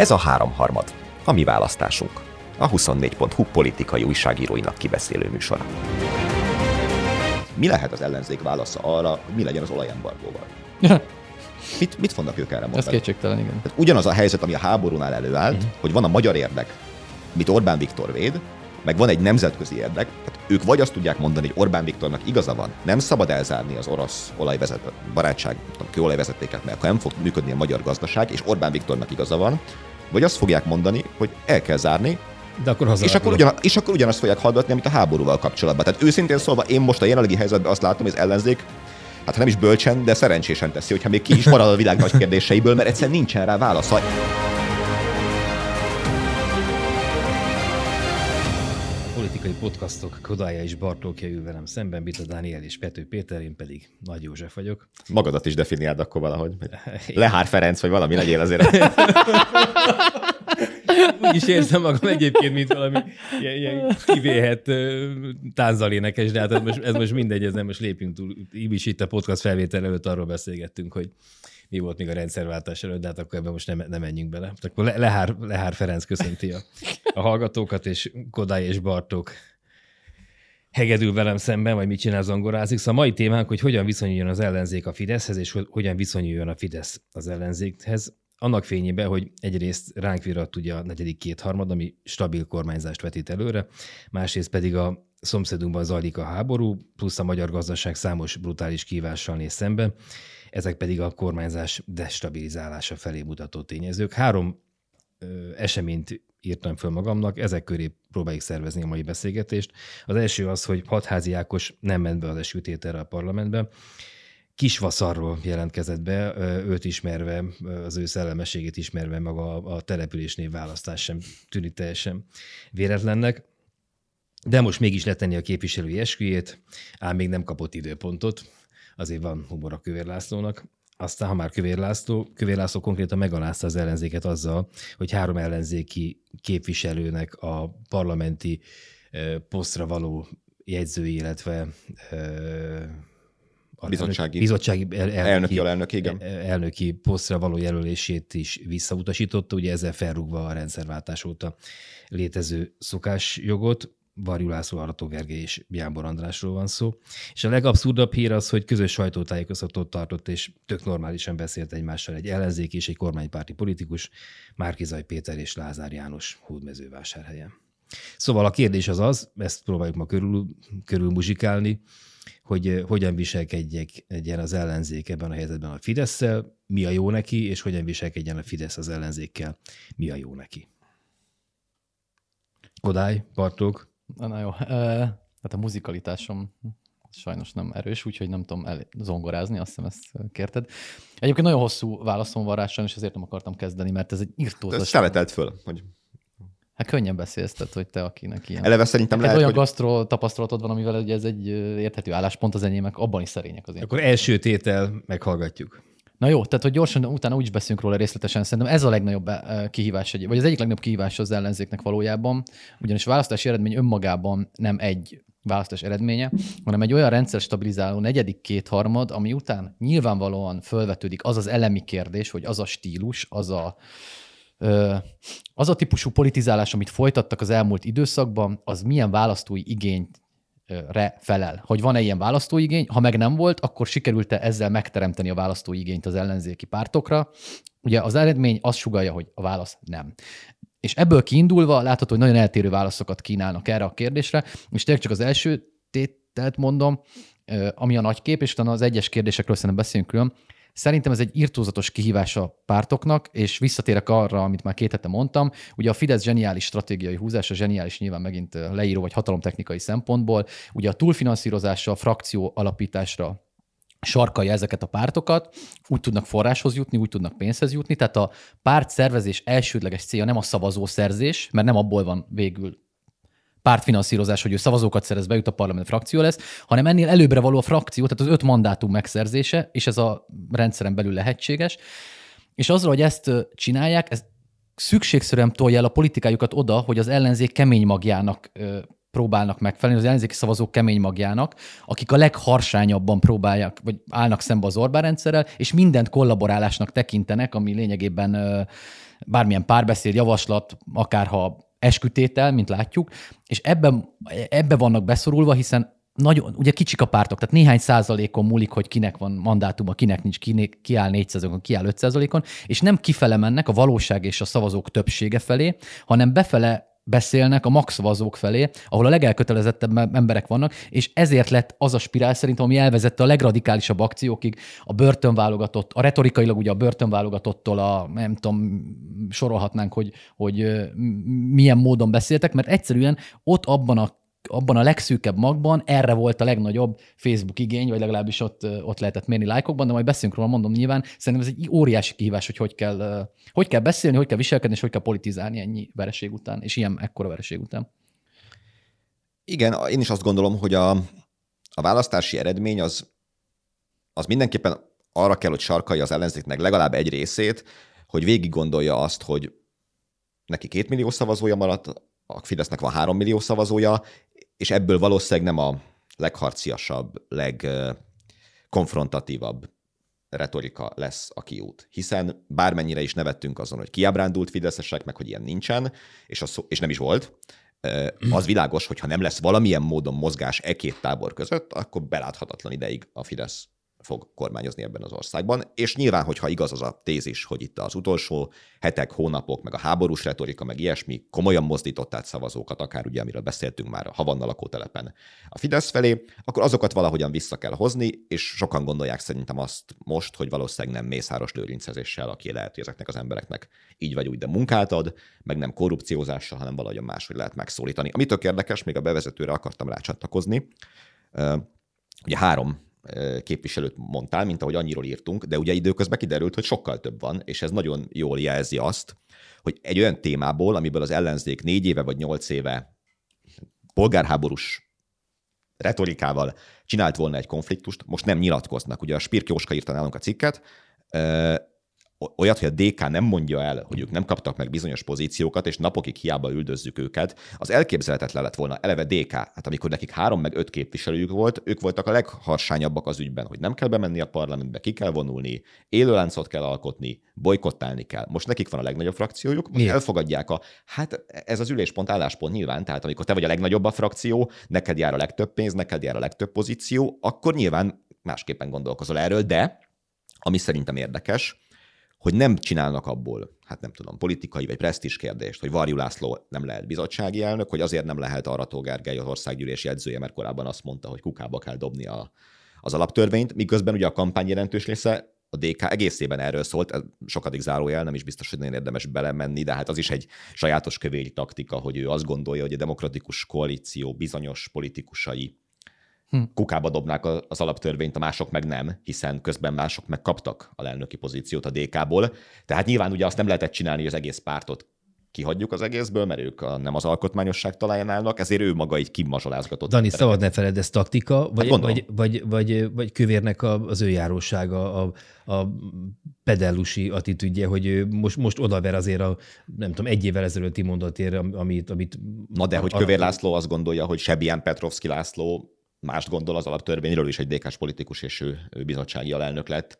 Ez a háromharmad, a mi választásunk. A 24.hu politikai újságíróinak kibeszélő műsora. Mi lehet az ellenzék válasza arra, hogy mi legyen az olajembargóval? Mit, mit fognak ők erre mondani? Ez kétségtelen, igen. Tehát ugyanaz a helyzet, ami a háborúnál előállt, uh-huh. hogy van a magyar érdek, mit Orbán Viktor véd, meg van egy nemzetközi érdek, tehát ők vagy azt tudják mondani, hogy Orbán Viktornak igaza van, nem szabad elzárni az orosz olajvezet, barátság, kőolajvezetéket, mert akkor nem fog működni a magyar gazdaság, és Orbán Viktornak igaza van, vagy azt fogják mondani, hogy el kell zárni, de akkor és akkor, ugyan, és akkor ugyanazt fogják hallgatni, amit a háborúval kapcsolatban. Tehát őszintén szólva én most a jelenlegi helyzetben azt látom, hogy az ellenzék hát nem is bölcsen, de szerencsésen teszi, hogyha még ki is marad a világ nagy kérdéseiből, mert egyszerűen nincsen rá válasza. Podcastok Kodája és Bartókja ül velem szemben, Bita Dániel és Pető Péter, én pedig Nagy József vagyok. Magadat is definiáld akkor valahogy. Lehár Ferenc, vagy valami legyél azért. Úgy is érzem magam egyébként, mint valami ilyen, ilyen kivéhet tánzalénekes, de hát ez most, ez most mindegy, ez nem most lépjünk túl. Így is itt a podcast felvétel előtt arról beszélgettünk, hogy mi volt még a rendszerváltás előtt, de hát akkor ebben most nem, nem menjünk bele. Akkor Le, Lehár, Lehár Ferenc köszönti a, a hallgatókat, és Kodály és Bartók hegedül velem szemben, vagy mit csinál zongorázik. Szóval a mai témánk, hogy hogyan viszonyuljon az ellenzék a Fideszhez, és hogyan viszonyuljon a Fidesz az ellenzékhez. Annak fényében, hogy egyrészt ránk virat ugye a negyedik kétharmad, ami stabil kormányzást vetít előre, másrészt pedig a szomszédunkban zajlik a háború, plusz a magyar gazdaság számos brutális kívással néz szembe, ezek pedig a kormányzás destabilizálása felé mutató tényezők. Három eseményt írtam föl magamnak, ezek köré próbáljuk szervezni a mai beszélgetést. Az első az, hogy Hatházi Ákos nem ment be az esőtételre a parlamentbe, Kisvaszarról jelentkezett be, őt ismerve, az ő szellemességét ismerve maga a településnév választás sem tűnik teljesen véletlennek. De most mégis letenni a képviselői esküjét, ám még nem kapott időpontot, azért van humor a Kövér Lászlónak. Aztán, ha már Kövér László, Kövér László konkrétan megalázta az ellenzéket azzal, hogy három ellenzéki képviselőnek a parlamenti posztra való jegyzői, illetve a bizottsági, bizottsági elnöki, elnöki, alelnök, igen. elnöki posztra való jelölését is visszautasította, ugye ezzel felrúgva a rendszerváltás óta létező szokásjogot. Varjú László, Arató Gergely és Jámbor Andrásról van szó. És a legabszurdabb hír az, hogy közös sajtótájékoztatót tartott, és tök normálisan beszélt egymással egy ellenzék és egy kormánypárti politikus, Márkizaj Péter és Lázár János hódmezővásárhelyen. Szóval a kérdés az az, ezt próbáljuk ma körül, körül muzsikálni, hogy eh, hogyan viselkedjek egyen az ellenzék ebben a helyzetben a fidesz mi a jó neki, és hogyan viselkedjen a Fidesz az ellenzékkel, mi a jó neki. Kodály, Bartók, Na jó, hát a muzikalitásom sajnos nem erős, úgyhogy nem tudom el- zongorázni, azt hiszem ezt kérted. Egyébként nagyon hosszú válaszom van rá, és ezért nem akartam kezdeni, mert ez egy írtózas. Ez teletelt föl, hogy Hát könnyen beszélsz, tehát, hogy te akinek ilyen. Eleve szerintem lehet, lehet, olyan hogy... gasztro tapasztalatod van, amivel ugye ez egy érthető álláspont, az enyémek abban is szerények azért. Akkor első tétel, meghallgatjuk. Na jó, tehát hogy gyorsan utána úgy is beszélünk róla részletesen, szerintem ez a legnagyobb eh, kihívás, vagy az egyik legnagyobb kihívás az ellenzéknek valójában, ugyanis a választási eredmény önmagában nem egy választás eredménye, hanem egy olyan rendszer stabilizáló negyedik kétharmad, ami után nyilvánvalóan fölvetődik az az elemi kérdés, hogy az a stílus, az a, az a típusú politizálás, amit folytattak az elmúlt időszakban, az milyen választói igényt re felel. Hogy van-e ilyen választóigény, ha meg nem volt, akkor sikerült-e ezzel megteremteni a választóigényt az ellenzéki pártokra. Ugye az eredmény azt sugalja, hogy a válasz nem. És ebből kiindulva látható, hogy nagyon eltérő válaszokat kínálnak erre a kérdésre, és tényleg csak az első tételt mondom, ami a nagy kép, és utána az egyes kérdésekről szerintem beszélünk külön. Szerintem ez egy irtózatos kihívás a pártoknak, és visszatérek arra, amit már két hete mondtam. Ugye a Fidesz zseniális stratégiai húzása, zseniális nyilván megint leíró vagy hatalomtechnikai szempontból. Ugye a túlfinanszírozása, a frakció alapításra sarkalja ezeket a pártokat, úgy tudnak forráshoz jutni, úgy tudnak pénzhez jutni, tehát a párt szervezés elsődleges célja nem a szavazószerzés, mert nem abból van végül pártfinanszírozás, hogy ő szavazókat szerez, bejut a parlament frakció lesz, hanem ennél előbbre való a frakció, tehát az öt mandátum megszerzése, és ez a rendszeren belül lehetséges. És azzal, hogy ezt csinálják, ez szükségszerűen tolja el a politikájukat oda, hogy az ellenzék kemény magjának próbálnak megfelelni, az ellenzéki szavazók kemény magjának, akik a legharsányabban próbálják, vagy állnak szembe az Orbán rendszerrel, és mindent kollaborálásnak tekintenek, ami lényegében bármilyen párbeszéd, javaslat, akárha eskütétel, mint látjuk, és ebben, ebbe vannak beszorulva, hiszen nagyon, ugye kicsik a pártok, tehát néhány százalékon múlik, hogy kinek van mandátuma, kinek nincs, kinek, ki áll 400-on, ki áll 5 és nem kifele mennek a valóság és a szavazók többsége felé, hanem befele beszélnek a maxvazók felé, ahol a legelkötelezettebb emberek vannak, és ezért lett az a spirál szerintem, ami elvezette a legradikálisabb akciókig a börtönválogatott, a retorikailag ugye a börtönválogatottól a, nem tudom, sorolhatnánk, hogy, hogy milyen módon beszéltek, mert egyszerűen ott abban a abban a legszűkebb magban erre volt a legnagyobb Facebook igény, vagy legalábbis ott, ott lehetett mérni lájkokban, de majd beszélünk róla, mondom nyilván. Szerintem ez egy óriási kihívás, hogy hogy kell, hogy kell beszélni, hogy kell viselkedni, és hogy kell politizálni ennyi vereség után, és ilyen ekkora vereség után. Igen, én is azt gondolom, hogy a, a választási eredmény az, az mindenképpen arra kell, hogy sarkalja az ellenzéknek legalább egy részét, hogy végig gondolja azt, hogy neki két millió szavazója maradt, a Fidesznek van három millió szavazója, és ebből valószínűleg nem a legharciasabb, legkonfrontatívabb retorika lesz a kiút. Hiszen bármennyire is nevettünk azon, hogy kiábrándult fideszesek, meg hogy ilyen nincsen, és, az, és nem is volt, az világos, hogy ha nem lesz valamilyen módon mozgás e két tábor között, akkor beláthatatlan ideig a Fidesz fog kormányozni ebben az országban. És nyilván, hogyha igaz az a tézis, hogy itt az utolsó hetek, hónapok, meg a háborús retorika, meg ilyesmi komolyan mozdított át szavazókat, akár ugye, amiről beszéltünk már a Havanna lakótelepen a Fidesz felé, akkor azokat valahogyan vissza kell hozni, és sokan gondolják szerintem azt most, hogy valószínűleg nem mészáros lőrincezéssel, aki lehet, hogy ezeknek az embereknek így vagy úgy, de munkát ad, meg nem korrupciózással, hanem valahogyan máshogy lehet megszólítani. Ami tök érdekes, még a bevezetőre akartam rácsatlakozni. Ugye három képviselőt mondtál, mint ahogy annyiról írtunk, de ugye időközben kiderült, hogy sokkal több van, és ez nagyon jól jelzi azt, hogy egy olyan témából, amiből az ellenzék négy éve vagy nyolc éve polgárháborús retorikával csinált volna egy konfliktust, most nem nyilatkoznak. Ugye a Spirk Jóska írta nálunk a cikket, olyat, hogy a DK nem mondja el, hogy ők nem kaptak meg bizonyos pozíciókat, és napokig hiába üldözzük őket, az elképzelhetetlen lett volna. Eleve DK, hát amikor nekik három meg öt képviselőjük volt, ők voltak a legharsányabbak az ügyben, hogy nem kell bemenni a parlamentbe, ki kell vonulni, élőláncot kell alkotni, bolykottálni kell. Most nekik van a legnagyobb frakciójuk, most Miért? elfogadják a, hát ez az üléspont, álláspont nyilván, tehát amikor te vagy a legnagyobb a frakció, neked jár a legtöbb pénz, neked jár a legtöbb pozíció, akkor nyilván másképpen gondolkozol erről, de ami szerintem érdekes, hogy nem csinálnak abból, hát nem tudom, politikai vagy presztis kérdést, hogy Varjú László nem lehet bizottsági elnök, hogy azért nem lehet Arató Gergely az országgyűlési edzője, mert korábban azt mondta, hogy kukába kell dobni a, az alaptörvényt, miközben ugye a kampány jelentős része a DK egészében erről szólt, sokadik zárójel, nem is biztos, hogy nagyon érdemes belemenni, de hát az is egy sajátos kövény taktika, hogy ő azt gondolja, hogy a demokratikus koalíció bizonyos politikusai hm. kukába dobnák az alaptörvényt, a mások meg nem, hiszen közben mások meg kaptak a lelnöki pozíciót a DK-ból. Tehát nyilván ugye azt nem lehetett csinálni, hogy az egész pártot kihagyjuk az egészből, mert ők a, nem az alkotmányosság talaján állnak, ezért ő maga így kimazsolázgatott. Dani, szabad ne feled, ez taktika, vagy, hát vagy, vagy, vagy, vagy kövérnek a, az ő járósága, a, a pedellusi attitűdje, hogy ő most, most odaver azért a, nem tudom, egy évvel ezelőtti mondatért, amit, amit... Na de, hogy Kövér László azt gondolja, hogy Sebián Petrovski László mást gondol az alaptörvényről, is egy dk politikus, és ő, ő bizottsági alelnök lett,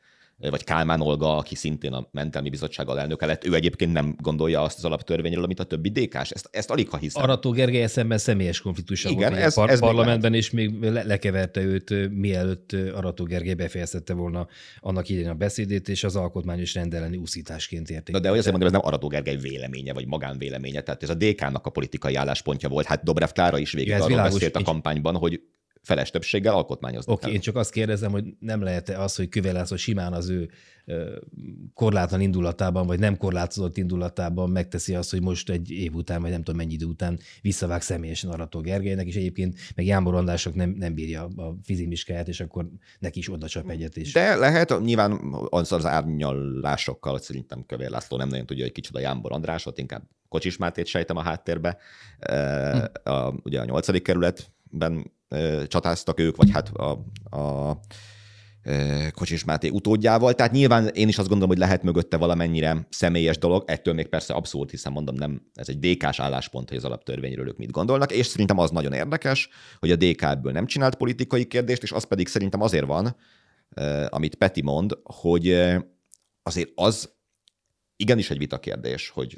vagy Kálmán Olga, aki szintén a mentelmi bizottság alelnöke lett, ő egyébként nem gondolja azt az alaptörvényről, amit a többi dk Ezt, ezt alig ha hiszem. Arató Gergely eszemben személyes konfliktus Igen, ez, a par- ez parlamentben, és még le- lekeverte őt, mielőtt Arató Gergely befejezette volna annak idején a beszédét, és az alkotmányos rendeleni úszításként érték. Na de azért mondom, ez nem Arató Gergely véleménye, vagy magánvéleménye, tehát ez a DK-nak a politikai álláspontja volt. Hát Dobrev Klára is végig ja, arról világos, beszélt a kampányban, hogy feles többséggel alkotmányozni Oké, okay, én csak azt kérdezem, hogy nem lehet-e az, hogy Kövélászló simán az ő korlátlan indulatában, vagy nem korlátozott indulatában megteszi azt, hogy most egy év után, vagy nem tudom mennyi idő után visszavág személyesen Arató Gergelynek, és egyébként meg Jámbor Andrások nem, nem bírja a fizimiskáját, és akkor neki is oda csap egyet. És... De lehet, nyilván az, az árnyalásokkal szerintem Kövér László nem nagyon tudja, hogy kicsoda Jámbor Andrásot, inkább Kocsis Mátét sejtem a háttérbe. Hm. A, ugye a nyolcadik kerületben csatáztak ők, vagy hát a, a Kocsis Máté utódjával. Tehát nyilván én is azt gondolom, hogy lehet mögötte valamennyire személyes dolog, ettől még persze abszolút, hiszen mondom, nem, ez egy DK-s álláspont, hogy az alaptörvényről ők mit gondolnak, és szerintem az nagyon érdekes, hogy a DK ebből nem csinált politikai kérdést, és az pedig szerintem azért van, amit Peti mond, hogy azért az igenis egy vita kérdés, hogy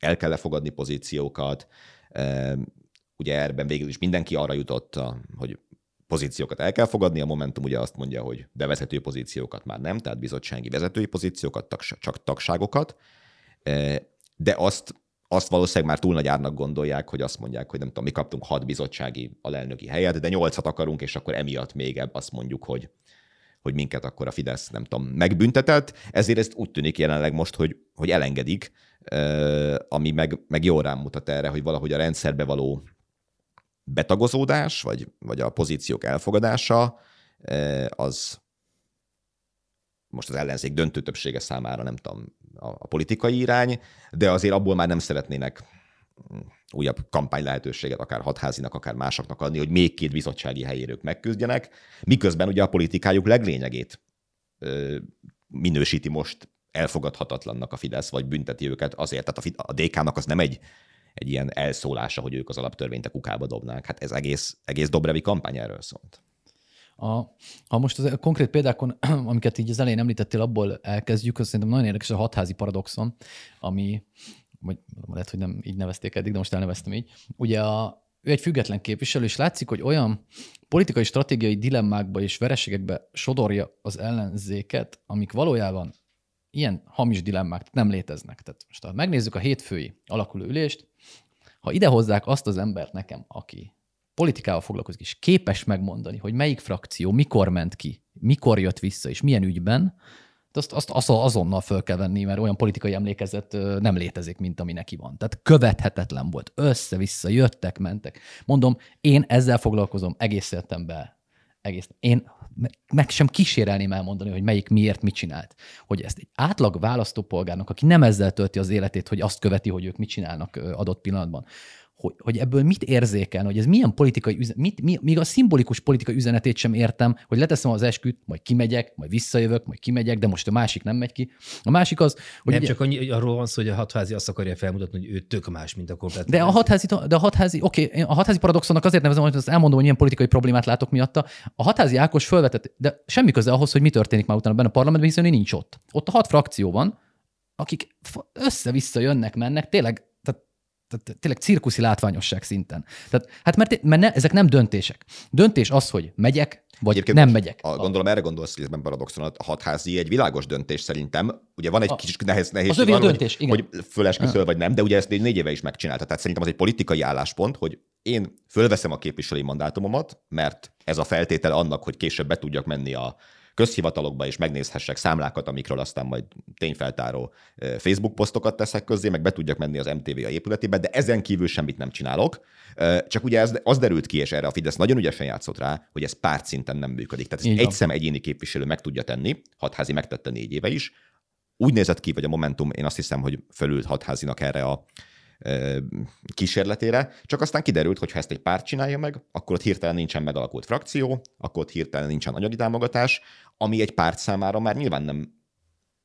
el kell fogadni pozíciókat, ugye erben végül is mindenki arra jutott, hogy pozíciókat el kell fogadni, a Momentum ugye azt mondja, hogy bevezető pozíciókat már nem, tehát bizottsági vezetői pozíciókat, csak tagságokat, de azt, azt valószínűleg már túl nagy árnak gondolják, hogy azt mondják, hogy nem tudom, mi kaptunk hat bizottsági alelnöki helyet, de nyolcat akarunk, és akkor emiatt még ebb azt mondjuk, hogy, hogy minket akkor a Fidesz, nem tudom, megbüntetett, ezért ezt úgy tűnik jelenleg most, hogy, hogy elengedik, ami meg, meg jól rám mutat erre, hogy valahogy a rendszerbe való betagozódás, vagy, vagy a pozíciók elfogadása, az most az ellenzék döntő többsége számára nem tudom a, a politikai irány, de azért abból már nem szeretnének újabb kampány lehetőséget akár hatházinak, akár másoknak adni, hogy még két bizottsági helyérők megküzdjenek, miközben ugye a politikájuk leglényegét ö, minősíti most elfogadhatatlannak a Fidesz, vagy bünteti őket azért. Tehát a, a DK-nak az nem egy, egy ilyen elszólása, hogy ők az alaptörvényt a kukába dobnák. Hát ez egész, egész Dobrevi kampány erről szólt. A, ha most az a konkrét példákon, amiket így az elején említettél, abból elkezdjük, az szerintem nagyon érdekes a hatházi paradoxon, ami vagy lehet, hogy nem így nevezték eddig, de most elneveztem így. Ugye a, ő egy független képviselő, és látszik, hogy olyan politikai, stratégiai dilemmákba és vereségekbe sodorja az ellenzéket, amik valójában ilyen hamis dilemmák nem léteznek. Tehát most ha megnézzük a hétfői alakuló ülést, ha ide hozzák azt az embert nekem, aki politikával foglalkozik, és képes megmondani, hogy melyik frakció mikor ment ki, mikor jött vissza, és milyen ügyben, azt, azt, azt azonnal föl kell venni, mert olyan politikai emlékezet nem létezik, mint ami neki van. Tehát követhetetlen volt. Össze-vissza jöttek, mentek. Mondom, én ezzel foglalkozom egész életemben. Egész. Én meg sem kísérelném elmondani, hogy melyik miért mit csinált. Hogy ezt egy átlag választópolgárnak, aki nem ezzel tölti az életét, hogy azt követi, hogy ők mit csinálnak adott pillanatban, hogy, hogy ebből mit érzékel, hogy ez milyen politikai üzenet, mit, mi, még a szimbolikus politikai üzenetét sem értem, hogy leteszem az esküt, majd kimegyek, majd visszajövök, majd kimegyek, de most a másik nem megy ki. A másik az, hogy... Nem ugye, csak annyi, arról van szó, hogy a hatházi azt akarja felmutatni, hogy ő tök más, mint a komplet. De a hatházi, de a hatházi, oké, okay, a hatházi paradoxonnak azért nevezem, hogy azt elmondom, hogy milyen politikai problémát látok miatta. A hatházi Ákos felvetett, de semmi köze ahhoz, hogy mi történik már utána benne a parlamentben, hiszen ő nincs ott. Ott a hat frakció van, akik össze-vissza jönnek, mennek, tényleg tehát tényleg cirkuszi látványosság szinten. Tehát, hát mert, mert ne, ezek nem döntések. Döntés az, hogy megyek, vagy Egyébként nem megyek. A, gondolom erre gondolsz, hogy ezben paradoxon a hatházi egy világos döntés szerintem. Ugye van egy a, kis nehéz, nehéz az van, döntés, hogy, igen. hogy fölesküszöl vagy nem, de ugye ezt négy éve is megcsinálta. Tehát szerintem az egy politikai álláspont, hogy én fölveszem a képviselői mandátumomat, mert ez a feltétel annak, hogy később be tudjak menni a közhivatalokba, és megnézhessek számlákat, amikről aztán majd tényfeltáró Facebook posztokat teszek közzé, meg be tudjak menni az MTV a épületébe, de ezen kívül semmit nem csinálok. Csak ugye ez, az derült ki, és erre a Fidesz nagyon ügyesen játszott rá, hogy ez pártszinten nem működik. Tehát ez egy szem egyéni képviselő meg tudja tenni, hatházi megtette négy éve is. Úgy nézett ki, vagy a Momentum, én azt hiszem, hogy fölült hatházinak erre a kísérletére, csak aztán kiderült, hogy ha ezt egy párt csinálja meg, akkor ott hirtelen nincsen megalakult frakció, akkor ott hirtelen nincsen anyagi támogatás, ami egy párt számára már nyilván nem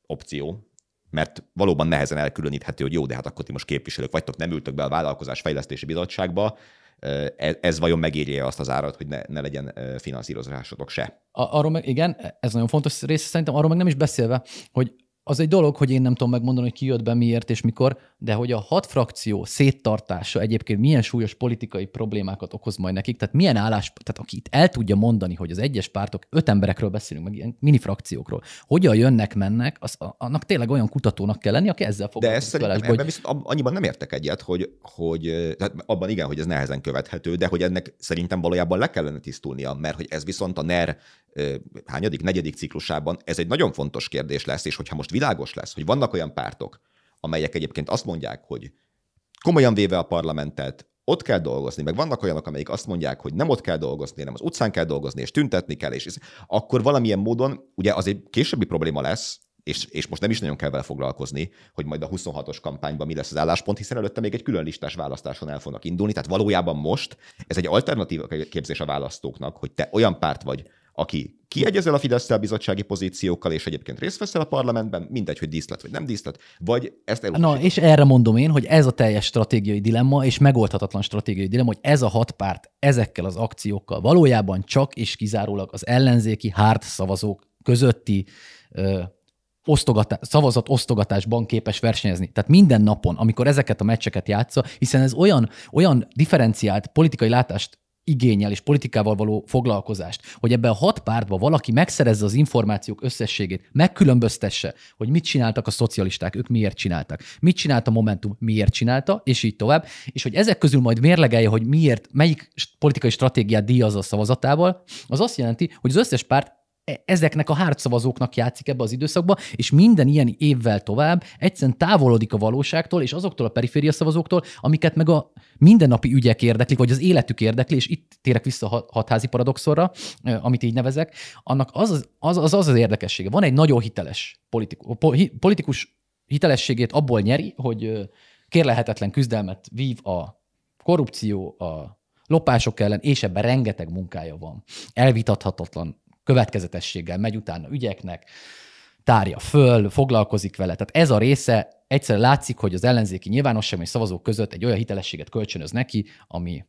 opció, mert valóban nehezen elkülöníthető, hogy jó, de hát akkor ti most képviselők vagytok, nem ültök be a vállalkozás fejlesztési bizottságba, ez, ez vajon megérje azt az árat, hogy ne, ne legyen finanszírozásotok se? Arról meg, igen, ez nagyon fontos része szerintem, arról meg nem is beszélve, hogy az egy dolog, hogy én nem tudom megmondani, hogy ki jött be, miért és mikor, de hogy a hat frakció széttartása egyébként milyen súlyos politikai problémákat okoz majd nekik, tehát milyen állás, tehát aki itt el tudja mondani, hogy az egyes pártok, öt emberekről beszélünk, meg ilyen mini frakciókról, hogyan jönnek, mennek, az, annak tényleg olyan kutatónak kell lenni, aki ezzel foglalkozik. De ezt szerintem hogy... viszont annyiban nem értek egyet, hogy, hogy tehát abban igen, hogy ez nehezen követhető, de hogy ennek szerintem valójában le kellene tisztulnia, mert hogy ez viszont a NER hányadik, negyedik ciklusában ez egy nagyon fontos kérdés lesz, és hogyha most világos lesz, hogy vannak olyan pártok, amelyek egyébként azt mondják, hogy komolyan véve a parlamentet, ott kell dolgozni, meg vannak olyanok, amelyik azt mondják, hogy nem ott kell dolgozni, hanem az utcán kell dolgozni, és tüntetni kell, és akkor valamilyen módon, ugye az egy későbbi probléma lesz, és, és most nem is nagyon kell vele foglalkozni, hogy majd a 26-os kampányban mi lesz az álláspont, hiszen előtte még egy külön listás választáson el fognak indulni. Tehát valójában most ez egy alternatív képzés a választóknak, hogy te olyan párt vagy, aki kiegyezel a fidesz bizottsági pozíciókkal, és egyébként részt veszel a parlamentben, mindegy, hogy díszlet vagy nem díszlet, vagy ezt Na, és erre mondom én, hogy ez a teljes stratégiai dilemma, és megoldhatatlan stratégiai dilemma, hogy ez a hat párt ezekkel az akciókkal valójában csak és kizárólag az ellenzéki hárt szavazók közötti ö, osztogatás, szavazat osztogatásban képes versenyezni. Tehát minden napon, amikor ezeket a meccseket játsza, hiszen ez olyan, olyan differenciált politikai látást igényel és politikával való foglalkozást, hogy ebben a hat pártban valaki megszerezze az információk összességét, megkülönböztesse, hogy mit csináltak a szocialisták, ők miért csináltak, mit csinált a Momentum, miért csinálta, és így tovább, és hogy ezek közül majd mérlegelje, hogy miért, melyik politikai stratégiát díjaz a szavazatával, az azt jelenti, hogy az összes párt ezeknek a hártszavazóknak játszik ebbe az időszakba, és minden ilyen évvel tovább egyszerűen távolodik a valóságtól, és azoktól a periféria szavazóktól, amiket meg a mindennapi ügyek érdeklik, vagy az életük érdekli, és itt térek vissza a hatházi paradoxorra, e, amit így nevezek, annak az az, az, az, az, az érdekessége. Van egy nagyon hiteles politikus, politikus hitelességét abból nyeri, hogy kérlehetetlen küzdelmet vív a korrupció, a lopások ellen, és ebben rengeteg munkája van. Elvitathatatlan következetességgel megy utána ügyeknek, tárja föl, foglalkozik vele. Tehát ez a része egyszer látszik, hogy az ellenzéki nyilvánosság és szavazók között egy olyan hitelességet kölcsönöz neki, ami,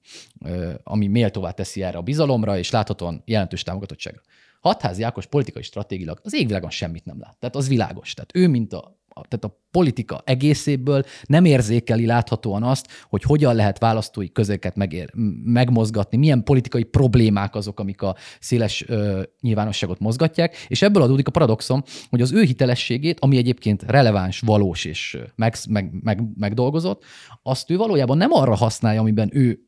ami méltóvá teszi erre a bizalomra, és láthatóan jelentős támogatottságra. Hatházi Ákos politikai stratégilag az égvilágon semmit nem lát. Tehát az világos. Tehát ő, mint a tehát a politika egészéből nem érzékeli láthatóan azt, hogy hogyan lehet választói közöket megér, megmozgatni, milyen politikai problémák azok, amik a széles ö, nyilvánosságot mozgatják, és ebből adódik a paradoxon, hogy az ő hitelességét, ami egyébként releváns, valós és meg, meg, meg, megdolgozott, azt ő valójában nem arra használja, amiben ő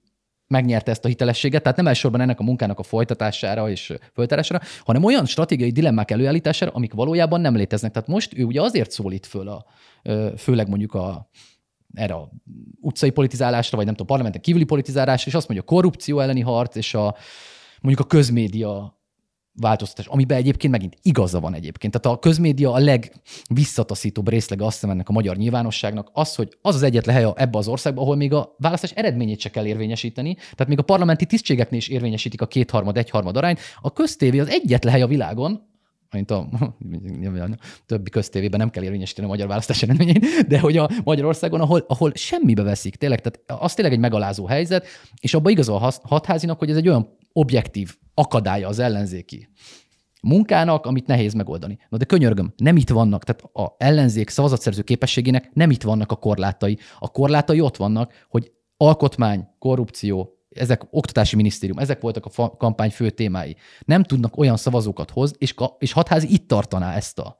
megnyerte ezt a hitelességet, tehát nem elsősorban ennek a munkának a folytatására és föltárására, hanem olyan stratégiai dilemmák előállítására, amik valójában nem léteznek. Tehát most ő ugye azért szólít föl, a, főleg mondjuk a, erre a utcai politizálásra, vagy nem tudom, parlamenten kívüli politizálásra, és azt mondja, a korrupció elleni harc, és a mondjuk a közmédia változtatás, amiben egyébként megint igaza van egyébként. Tehát a közmédia a legvisszataszítóbb részlege azt hiszem ennek a magyar nyilvánosságnak az, hogy az az egyetlen hely ebbe az országban, ahol még a választás eredményét se kell érvényesíteni, tehát még a parlamenti tisztségeknél is érvényesítik a kétharmad, egyharmad arányt. A köztévé az egyetlen hely a világon, mint a, a többi köztévében nem kell érvényesíteni a magyar választás eredményét, de hogy a Magyarországon, ahol, ahol semmibe veszik, tényleg, tehát az tényleg egy megalázó helyzet, és abban igazol a hatházinak, hogy ez egy olyan objektív akadálya az ellenzéki munkának, amit nehéz megoldani. Na de könyörgöm, nem itt vannak, tehát a ellenzék szavazatszerző képességének nem itt vannak a korlátai. A korlátai ott vannak, hogy alkotmány, korrupció, ezek oktatási minisztérium, ezek voltak a kampány fő témái. Nem tudnak olyan szavazókat hoz, és, és hatházi itt tartaná ezt a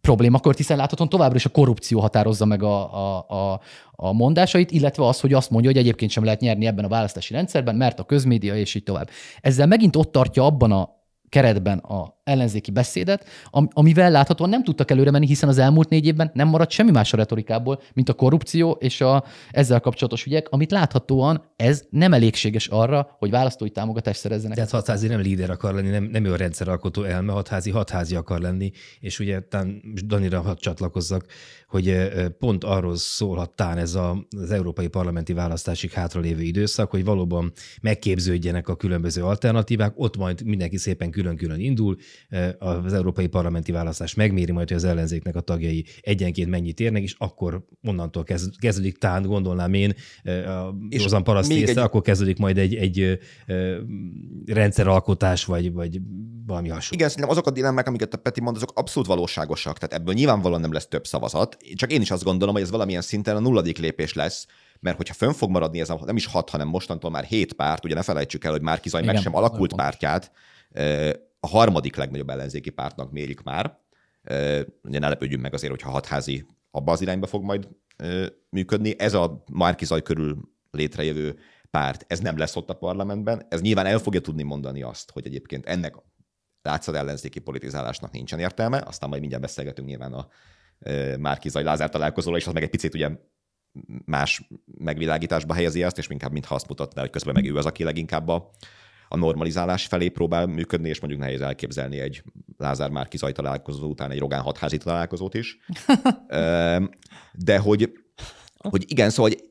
problémakört, hiszen láthatóan továbbra is a korrupció határozza meg a, a, a, a mondásait, illetve az, hogy azt mondja, hogy egyébként sem lehet nyerni ebben a választási rendszerben, mert a közmédia és így tovább. Ezzel megint ott tartja abban a keretben a ellenzéki beszédet, amivel láthatóan nem tudtak előre menni, hiszen az elmúlt négy évben nem maradt semmi más a retorikából, mint a korrupció és a ezzel kapcsolatos ügyek, amit láthatóan ez nem elégséges arra, hogy választói támogatást szerezzenek. Tehát hatházi nem líder akar lenni, nem, nem ő a rendszeralkotó elme, hatházi hatházi akar lenni, és ugye tán Danira hadd csatlakozzak, hogy pont arról szólhattán ez a, az európai parlamenti választásig hátralévő időszak, hogy valóban megképződjenek a különböző alternatívák, ott majd mindenki szépen külön-külön indul, az európai parlamenti választás megméri majd, hogy az ellenzéknek a tagjai egyenként mennyit érnek, és akkor onnantól kezd, kezdődik tán, gondolnám én, a józan paraszt észre, egy... akkor kezdődik majd egy, egy rendszeralkotás, vagy, vagy valami hasonló. Igen, szerintem azok a dilemmák, amiket a Peti mond, azok abszolút valóságosak. Tehát ebből nyilvánvalóan nem lesz több szavazat. Csak én is azt gondolom, hogy ez valamilyen szinten a nulladik lépés lesz, mert hogyha fönn fog maradni ez a nem is hat, hanem mostantól már hét párt, ugye ne felejtsük el, hogy már Zaj meg sem alakult pártját, a harmadik legnagyobb ellenzéki pártnak mérik már. Ugye ne lepődjünk meg azért, hogyha hatházi abba az irányba fog majd működni. Ez a Márki Zaj körül létrejövő párt, ez nem lesz ott a parlamentben. Ez nyilván el fogja tudni mondani azt, hogy egyébként ennek látszat ellenzéki politizálásnak nincsen értelme, aztán majd mindjárt beszélgetünk nyilván a Márki Zaj Lázár találkozóra, és az meg egy picit ugye más megvilágításba helyezi ezt, és inkább mintha azt mutatná, hogy közben meg ő az, aki leginkább a, a normalizálás felé próbál működni, és mondjuk nehéz elképzelni egy Lázár már kizaj találkozó után egy Rogán hatházi találkozót is. De hogy, hogy igen, szóval hogy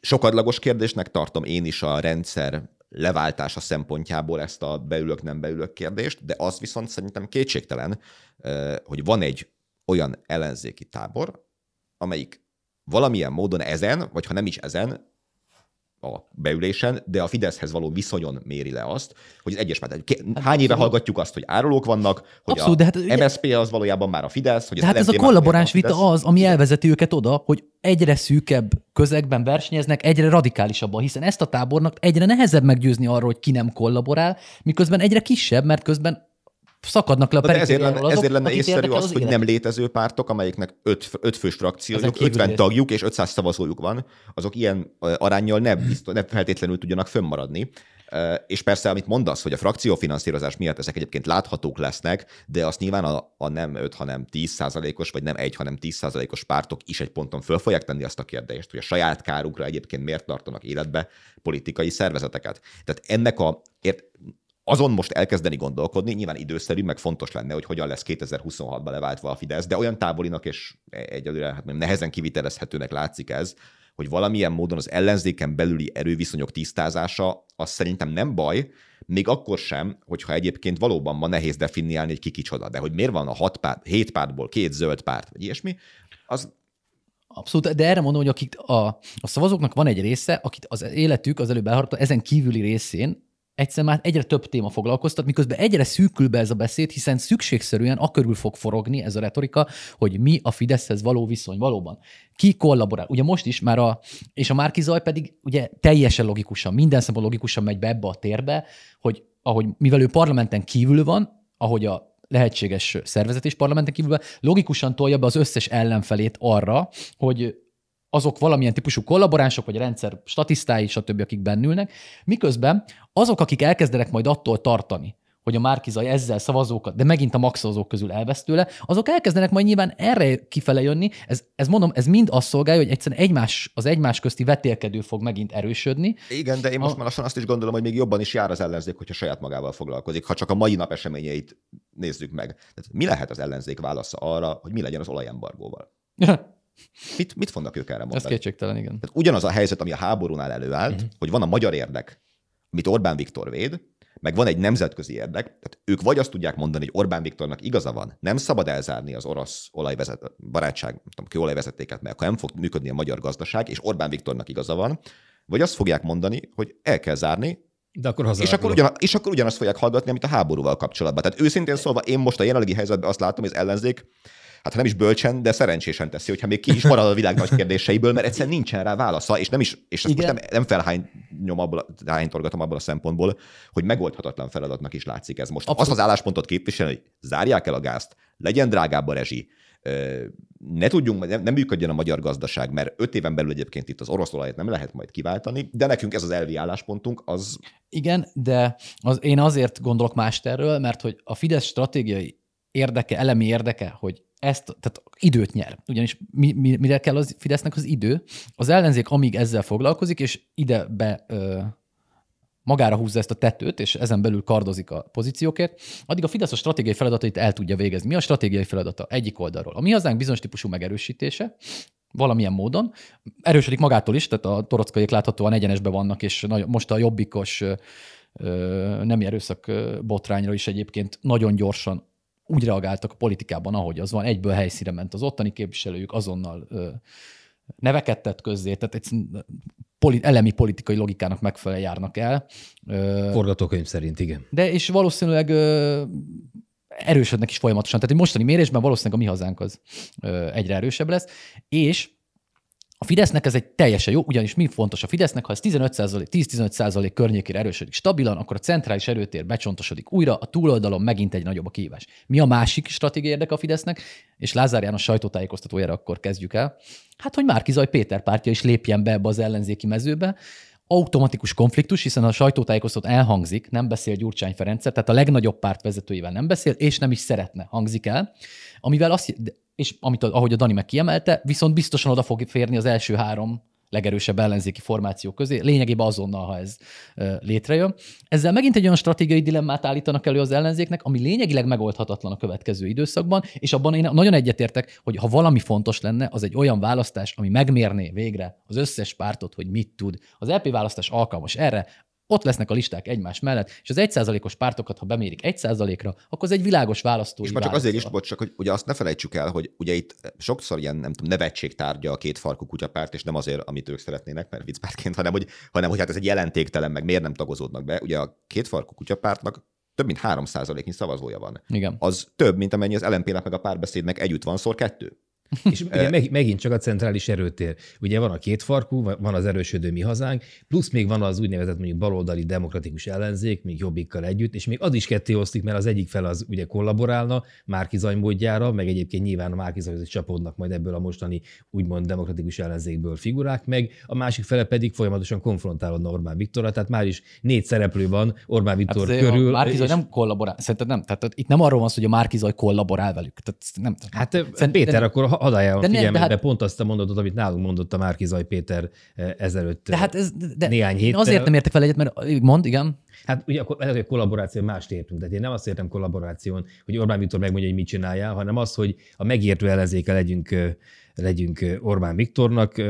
sokadlagos kérdésnek tartom én is a rendszer leváltása szempontjából ezt a beülök, nem beülök kérdést, de az viszont szerintem kétségtelen, hogy van egy olyan ellenzéki tábor, amelyik valamilyen módon ezen, vagy ha nem is ezen, a beülésen, de a Fideszhez való viszonyon méri le azt, hogy az egyes párt. Hát hány éve hallgatjuk azt, hogy árulók vannak, hogy abszolút, a hát, ugye, MSZP az valójában már a Fidesz. Hogy de hát ez a kollaboráns vita az, ami elvezeti őket oda, hogy egyre szűkebb közegben versenyeznek, egyre radikálisabban, hiszen ezt a tábornak egyre nehezebb meggyőzni arról, hogy ki nem kollaborál, miközben egyre kisebb, mert közben szakadnak le a de ezért lenne, azok, ezért lenne észszerű az, az hogy nem létező pártok, amelyiknek öt, öt fős frakciójuk, 50 tagjuk és 500 szavazójuk van, azok ilyen arányjal nem, biztos, nem feltétlenül tudjanak fönnmaradni. És persze, amit mondasz, hogy a frakciófinanszírozás miatt ezek egyébként láthatók lesznek, de azt nyilván a, a nem 5, hanem 10 százalékos, vagy nem 1, hanem 10 százalékos pártok is egy ponton föl fogják tenni azt a kérdést, hogy a saját kárukra egyébként miért tartanak életbe politikai szervezeteket. Tehát ennek a, ért, azon most elkezdeni gondolkodni, nyilván időszerű, meg fontos lenne, hogy hogyan lesz 2026-ban leváltva a Fidesz, de olyan távolinak és egyelőre hát nehezen kivitelezhetőnek látszik ez, hogy valamilyen módon az ellenzéken belüli erőviszonyok tisztázása, az szerintem nem baj, még akkor sem, hogyha egyébként valóban ma nehéz definiálni, hogy ki kicsoda, de hogy miért van a hat párt, hét pártból két zöld párt, vagy ilyesmi, az Abszolút, de erre mondom, hogy akik a, a szavazóknak van egy része, akit az életük az előbb elharadt, ezen kívüli részén egyszer már egyre több téma foglalkoztat, miközben egyre szűkül be ez a beszéd, hiszen szükségszerűen akörül fog forogni ez a retorika, hogy mi a Fideszhez való viszony valóban. Ki kollaborál? Ugye most is már a, és a Márki Zaj pedig ugye teljesen logikusan, minden szempontból logikusan megy be ebbe a térbe, hogy ahogy, mivel ő parlamenten kívül van, ahogy a lehetséges szervezet is parlamenten kívül, logikusan tolja be az összes ellenfelét arra, hogy azok valamilyen típusú kollaboránsok, vagy rendszer statisztái, stb., akik bennülnek, miközben azok, akik elkezdenek majd attól tartani, hogy a Márkizaj ezzel szavazókat, de megint a maxozók közül elvesz tőle, azok elkezdenek majd nyilván erre kifele jönni. Ez, ez mondom, ez mind azt szolgálja, hogy egyszerűen egymás, az egymás közti vetélkedő fog megint erősödni. Igen, de én most a... már lassan azt is gondolom, hogy még jobban is jár az ellenzék, hogyha saját magával foglalkozik, ha csak a mai nap eseményeit nézzük meg. Tehát mi lehet az ellenzék válasza arra, hogy mi legyen az olajembargóval? Mit, mit fognak ők erre mondani? Ez kétségtelen, igen. Tehát ugyanaz a helyzet, ami a háborúnál előállt, uh-huh. hogy van a magyar érdek, amit Orbán Viktor véd, meg van egy nemzetközi érdek, tehát ők vagy azt tudják mondani, hogy Orbán Viktornak igaza van, nem szabad elzárni az orosz olajvezet, barátság, nem tudom, kőolajvezetéket, mert akkor nem fog működni a magyar gazdaság, és Orbán Viktornak igaza van, vagy azt fogják mondani, hogy el kell zárni, de akkor és akkor, ugyan, és akkor ugyanazt fogják hallgatni, amit a háborúval kapcsolatban. Tehát őszintén szólva, én most a jelenlegi helyzetben azt látom, hogy az ellenzék hát nem is bölcsen, de szerencsésen teszi, hogyha még ki is marad a világ nagy kérdéseiből, mert egyszerűen nincsen rá válasza, és nem is, és ezt most nem, nem felhányom abból, hánytorgatom abból a szempontból, hogy megoldhatatlan feladatnak is látszik ez most. Abszolút. Azt az álláspontot képviselni, hogy zárják el a gázt, legyen drágább a rezsi, ne tudjunk, nem, nem működjön a magyar gazdaság, mert öt éven belül egyébként itt az orosz olajat nem lehet majd kiváltani, de nekünk ez az elvi álláspontunk, az... Igen, de az, én azért gondolok mást erről, mert hogy a Fidesz stratégiai érdeke, elemi érdeke, hogy ezt, tehát időt nyer. Ugyanis mi, mi, mire kell az Fidesznek az idő? Az ellenzék amíg ezzel foglalkozik, és ide be ö, magára húzza ezt a tetőt, és ezen belül kardozik a pozíciókért, addig a Fidesz a stratégiai feladatait el tudja végezni. Mi a stratégiai feladata? Egyik oldalról. A mi hazánk bizonyos típusú megerősítése, valamilyen módon. Erősödik magától is, tehát a torockaiak láthatóan egyenesbe vannak, és most a jobbikos nem erőszak botrányra is egyébként nagyon gyorsan úgy reagáltak a politikában, ahogy az van, egyből helyszíre ment az ottani képviselőjük, azonnal ö, neveket tett közzé, tehát egy poli, elemi politikai logikának megfelelően járnak el. Ö, Forgatókönyv szerint, igen. De és valószínűleg ö, erősödnek is folyamatosan. Tehát egy mostani mérésben valószínűleg a mi hazánk az ö, egyre erősebb lesz, és a Fidesznek ez egy teljesen jó, ugyanis mi fontos a Fidesznek, ha ez 10-15% környékére erősödik stabilan, akkor a centrális erőtér becsontosodik újra, a túloldalon megint egy nagyobb a kihívás. Mi a másik stratégiai érdeke a Fidesznek? És Lázár János sajtótájékoztatójára akkor kezdjük el. Hát, hogy Márkizaj Péter pártja is lépjen be ebbe az ellenzéki mezőbe, automatikus konfliktus, hiszen a sajtótájékoztató elhangzik, nem beszél Gyurcsány Ferenc, tehát a legnagyobb párt vezetőivel nem beszél, és nem is szeretne, hangzik el, amivel azt, és amit, ahogy a Dani meg kiemelte, viszont biztosan oda fog férni az első három legerősebb ellenzéki formáció közé, lényegében azonnal, ha ez létrejön. Ezzel megint egy olyan stratégiai dilemmát állítanak elő az ellenzéknek, ami lényegileg megoldhatatlan a következő időszakban, és abban én nagyon egyetértek, hogy ha valami fontos lenne, az egy olyan választás, ami megmérné végre az összes pártot, hogy mit tud. Az LP választás alkalmas erre, ott lesznek a listák egymás mellett, és az 1%-os pártokat, ha bemérik 1%-ra, akkor az egy világos választó. És már csak azért is, bocs, csak hogy ugye azt ne felejtsük el, hogy ugye itt sokszor ilyen, nem tudom, nevetség tárgya a két farkú kutyapárt, és nem azért, amit ők szeretnének, mert viccpártként, hanem hogy, hanem hogy hát ez egy jelentéktelen, meg miért nem tagozódnak be. Ugye a két farkú kutyapártnak több mint 3%-nyi szavazója van. Igen. Az több, mint amennyi az LNP-nek meg a párbeszédnek együtt van, szor kettő. És ugye meg, megint csak a centrális erőtér. Ugye van a két farkú, van az erősödő mi hazánk, plusz még van az úgynevezett mondjuk baloldali demokratikus ellenzék, még jobbikkal együtt, és még az is ketté osztik, mert az egyik fel az ugye kollaborálna Márkizaj módjára, meg egyébként nyilván a Márkizajhoz csapódnak majd ebből a mostani úgymond demokratikus ellenzékből figurák, meg a másik fele pedig folyamatosan konfrontálódna Orbán Viktorra, tehát már is négy szereplő van Orbán Viktor hát körül. Márkizaj és... nem kollaborál, szerintem nem, tehát itt nem arról van szó, hogy a Márkizaj kollaborál velük. Tehát nem, hát Szerint, Péter, de... akkor hadd ajánlom de figyelmet, hát... pont azt a mondatot, amit nálunk mondott a Márki Zaj Péter eh, ezelőtt de hát ez, de néhány héttel. Azért nem értek fel egyet, mert mond, igen. Hát ugye akkor ez a kollaboráció mást értünk. Tehát én nem azt értem kollaboráción, hogy Orbán Viktor megmondja, hogy mit csináljál, hanem az, hogy a megértő ellenzéke legyünk, eh, legyünk eh, Orbán Viktornak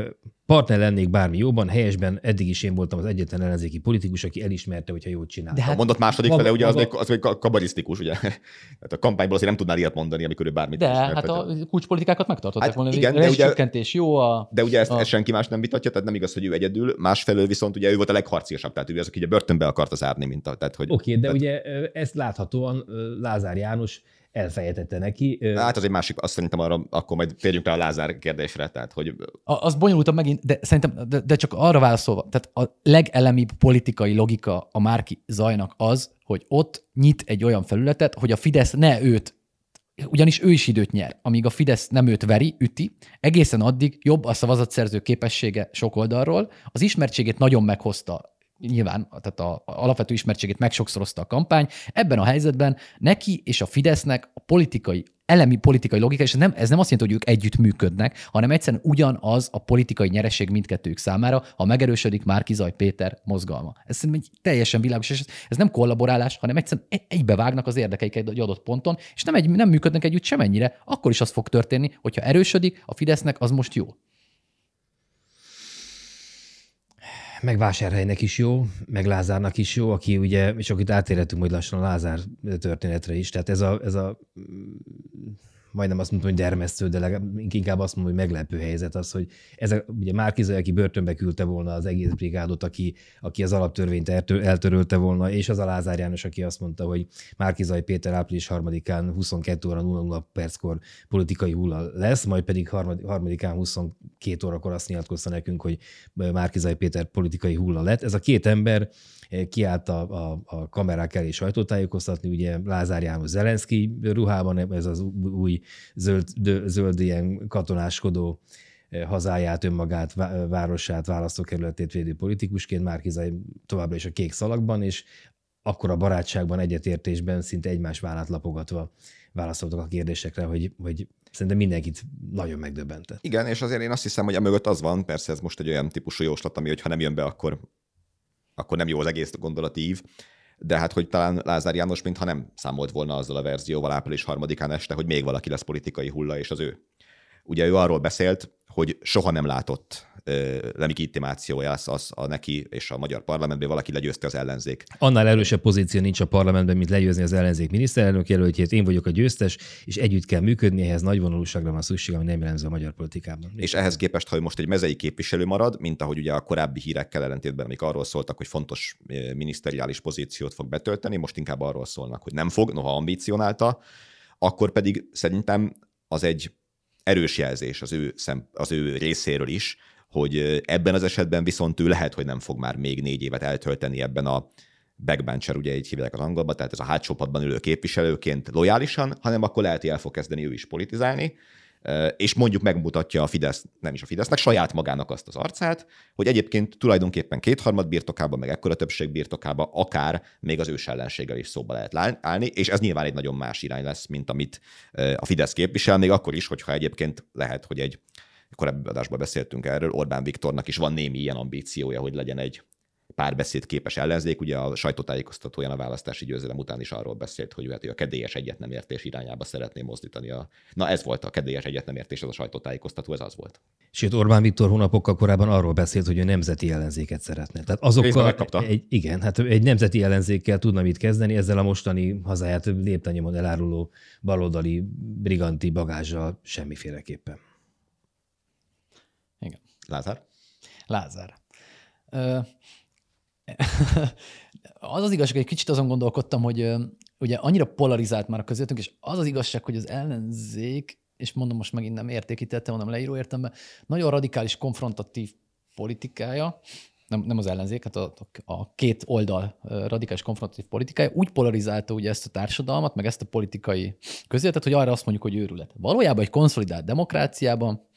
partner lennék bármi jóban, helyesben, eddig is én voltam az egyetlen ellenzéki politikus, aki elismerte, hogyha jót csinál. De hát, a mondat második fele, ugye az, még, az még kabarisztikus, ugye? Tehát a kampányból azért nem tudnál ilyet mondani, amikor ő bármit De ismert, hát a kulcspolitikákat megtartották hát volna. Igen, de ugye, jó a... De ugye ezt, a... ezt, senki más nem vitatja, tehát nem igaz, hogy ő egyedül. Másfelől viszont ugye ő volt a legharciasabb, tehát ő az, aki ugye börtönbe akarta zárni, mint a... Tehát, hogy, Oké, okay, de tehát... ugye ezt láthatóan Lázár János elfejtette neki. Hát az egy másik, azt szerintem arra, akkor majd térjünk rá a Lázár kérdésre, tehát hogy... A, az bonyolultabb megint, de szerintem, de, de csak arra válaszolva, tehát a legelemibb politikai logika a Márki Zajnak az, hogy ott nyit egy olyan felületet, hogy a Fidesz ne őt ugyanis ő is időt nyer, amíg a Fidesz nem őt veri, üti, egészen addig jobb a szavazatszerző képessége sok oldalról, az ismertségét nagyon meghozta nyilván tehát a, a alapvető ismertségét megsokszorozta a kampány. Ebben a helyzetben neki és a Fidesznek a politikai elemi politikai logika, és ez nem, ez nem azt jelenti, hogy ők együtt működnek, hanem egyszerűen ugyanaz a politikai nyereség mindkettőjük számára, ha megerősödik Márkizaj Péter mozgalma. Ez szerintem egy teljesen világos, és ez, ez nem kollaborálás, hanem egyszerűen egybevágnak az érdekeiket egy adott ponton, és nem, egy, nem működnek együtt semennyire, akkor is az fog történni, hogyha erősödik, a Fidesznek az most jó. Meg Vásárhelynek is jó, meg Lázárnak is jó, aki ugye, és akkor itt átérhetünk majd lassan a Lázár történetre is, tehát ez a, ez a majdnem azt mondtam, hogy dermesztő, de legalább, inkább azt mondom, hogy meglepő helyzet az, hogy ez a, ugye Márkizaj, aki börtönbe küldte volna az egész brigádot, aki, aki az alaptörvényt eltörölte volna, és az a Lázár János, aki azt mondta, hogy Márkizaj Péter április 3-án 22 óra 00 perckor politikai hulla lesz, majd pedig harmadikán 22 órakor azt nyilatkozta nekünk, hogy Márkizaj Péter politikai hulla lett. Ez a két ember kiállt a, a, a kamerák elé sajtótájékoztatni, ugye Lázár János Zelenszky ruhában, ez az új zöld, zöld ilyen katonáskodó eh, hazáját, önmagát, városát, választókerületét védő politikusként, Márkizai továbbra is a kék szalagban, és akkor a barátságban, egyetértésben szinte egymás vállát lapogatva válaszoltak a kérdésekre, hogy, hogy szerintem mindenkit nagyon megdöbbentett. Igen, és azért én azt hiszem, hogy a mögött az van, persze ez most egy olyan típusú jóslat, ami, hogy ha nem jön be, akkor akkor nem jó az egész gondolatív, de hát, hogy talán Lázár János mintha nem számolt volna azzal a verzióval április harmadikán este, hogy még valaki lesz politikai hulla, és az ő. Ugye ő arról beszélt, hogy soha nem látott legitimációja az, az a neki és a magyar parlamentben valaki legyőzte az ellenzék. Annál erősebb pozíció nincs a parlamentben, mint legyőzni az ellenzék miniszterelnök jelöltjét. Én vagyok a győztes, és együtt kell működni, ehhez nagy vonalúságra van szükség, ami nem jellemző a magyar politikában. És ehhez képest, ha most egy mezei képviselő marad, mint ahogy ugye a korábbi hírekkel ellentétben, amik arról szóltak, hogy fontos miniszteriális pozíciót fog betölteni, most inkább arról szólnak, hogy nem fog, noha ambicionálta, akkor pedig szerintem az egy erős jelzés az ő, szem, az ő részéről is, hogy ebben az esetben viszont ő lehet, hogy nem fog már még négy évet eltölteni ebben a backbencher, ugye így hívják az angolban, tehát ez a hátsó padban ülő képviselőként lojálisan, hanem akkor lehet, hogy el fog kezdeni ő is politizálni, és mondjuk megmutatja a Fidesz, nem is a Fidesznek, saját magának azt az arcát, hogy egyébként tulajdonképpen kétharmad birtokában, meg ekkora többség birtokában akár még az ős ellenséggel is szóba lehet állni, és ez nyilván egy nagyon más irány lesz, mint amit a Fidesz képvisel, még akkor is, hogyha egyébként lehet, hogy egy korábbi adásban beszéltünk erről, Orbán Viktornak is van némi ilyen ambíciója, hogy legyen egy párbeszéd képes ellenzék. Ugye a sajtótájékoztatóján a választási győzelem után is arról beszélt, hogy, hát, hogy a kedélyes egyetnemértés irányába szeretné mozdítani. A... Na ez volt a kedélyes egyetnemértés, az a sajtótájékoztató, ez az volt. Sőt, Orbán Viktor hónapokkal korábban arról beszélt, hogy ő nemzeti ellenzéket szeretne. Tehát azokkal egy, igen, hát egy nemzeti ellenzékkel tudna mit kezdeni, ezzel a mostani hazáját léptanyomon eláruló baloldali briganti bagázsal semmiféleképpen. Lázár? Lázár. Az az igazság, hogy egy kicsit azon gondolkodtam, hogy ugye annyira polarizált már a közöttünk, és az az igazság, hogy az ellenzék, és mondom most megint nem értékítettem, mondom leíró értemben, nagyon radikális, konfrontatív politikája, nem, nem az ellenzék, hát a, a két oldal radikális konfrontatív politikája úgy polarizálta ugye ezt a társadalmat, meg ezt a politikai közéletet, hogy arra azt mondjuk, hogy őrület. Valójában egy konszolidált demokráciában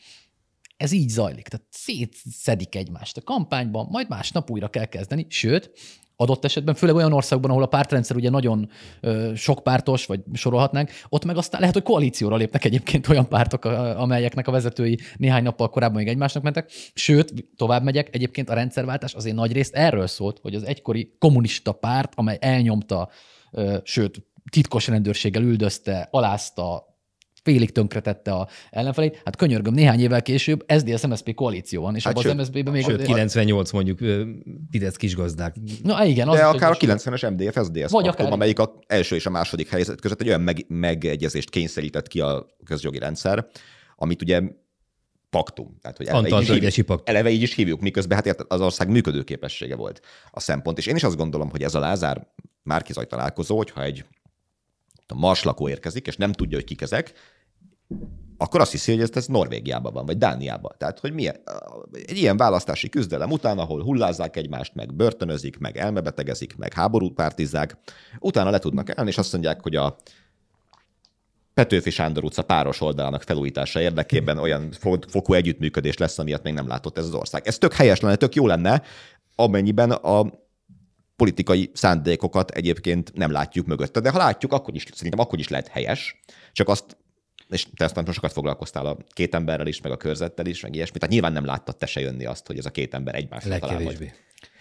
ez így zajlik. Tehát szétszedik egymást a kampányban, majd másnap újra kell kezdeni, sőt, adott esetben, főleg olyan országban, ahol a pártrendszer ugye nagyon ö, pártos, vagy sorolhatnánk, ott meg aztán lehet, hogy koalícióra lépnek egyébként olyan pártok, amelyeknek a vezetői néhány nappal korábban még egymásnak mentek. Sőt, tovább megyek, egyébként a rendszerváltás azért nagy részt erről szólt, hogy az egykori kommunista párt, amely elnyomta, ö, sőt, titkos rendőrséggel üldözte, alázta, félig tönkretette a ellenfelét. Hát könyörgöm, néhány évvel később SZDSZ-MSZP koalíció van, és hát abban az MSZP-ben még... Sőt, 98 mondjuk Fidesz kisgazdák. Na igen. Az De akár a 90-es MDF SZDSZ vagy akár... amelyik a első és a második helyzet között egy olyan meg, megegyezést kényszerített ki a közjogi rendszer, amit ugye paktum. Tehát, hogy eleve így, hívjuk, paktum. eleve így is hívjuk, miközben hát érted, az ország működőképessége volt a szempont. És én is azt gondolom, hogy ez a Lázár Márkizaj találkozó, hogyha egy a Mars lakó érkezik, és nem tudja, hogy kik ezek, akkor azt hiszi, hogy ez, ez Norvégiában van, vagy Dániában. Tehát, hogy milyen, egy ilyen választási küzdelem után, ahol hullázzák egymást, meg börtönözik, meg elmebetegezik, meg háborút pártizzák, utána le tudnak elni, és azt mondják, hogy a Petőfi Sándor utca páros oldalának felújítása érdekében olyan fokú együttműködés lesz, amiatt még nem látott ez az ország. Ez tök helyes lenne, tök jó lenne, amennyiben a politikai szándékokat egyébként nem látjuk mögötte. De ha látjuk, akkor is, szerintem akkor is lehet helyes, csak azt és te aztán sokat foglalkoztál a két emberrel is, meg a körzettel is, meg ilyesmi. Tehát nyilván nem láttad te se jönni azt, hogy ez a két ember egymásra talál majd.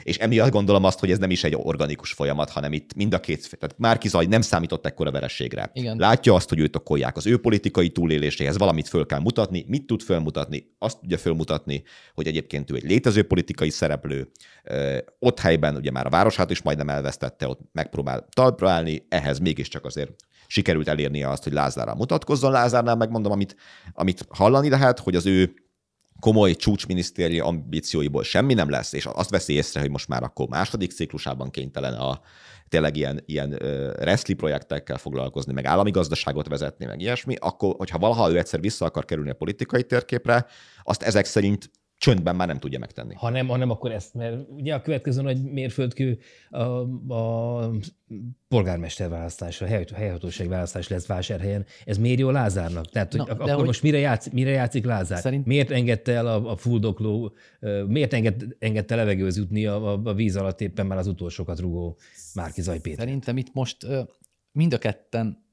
És emiatt gondolom azt, hogy ez nem is egy organikus folyamat, hanem itt mind a két, tehát Márki Zaj nem számított ekkora verességre. Igen. Látja azt, hogy őt okolják az ő politikai túléléséhez, valamit föl kell mutatni. Mit tud fölmutatni? Azt tudja fölmutatni, hogy egyébként ő egy létező politikai szereplő. Ott helyben ugye már a városát is majdnem elvesztette, ott megpróbál talpra állni, ehhez mégiscsak azért sikerült elérnie azt, hogy Lázárral mutatkozzon. Lázárnál megmondom, amit, amit hallani lehet, hogy az ő komoly csúcsminisztéri ambícióiból semmi nem lesz, és azt veszi észre, hogy most már akkor második ciklusában kénytelen a tényleg ilyen, ilyen reszli projektekkel foglalkozni, meg állami gazdaságot vezetni, meg ilyesmi, akkor, hogyha valaha ő egyszer vissza akar kerülni a politikai térképre, azt ezek szerint csöndben már nem tudja megtenni. Ha nem, ha nem akkor ezt, mert ugye a következő nagy mérföldkő a, a polgármester választás, a helyhatóság választás lesz vásárhelyen. Ez miért jó Lázárnak? Tehát, hogy Na, akkor hogy most mire, játsz, mire játszik Lázár? Szerint... Miért engedte el a, a fuldokló, miért enged, engedte levegőz jutni a, a, a víz alatt éppen már az utolsókat rugó Márki Zaj Péter? Szerintem itt most mind a ketten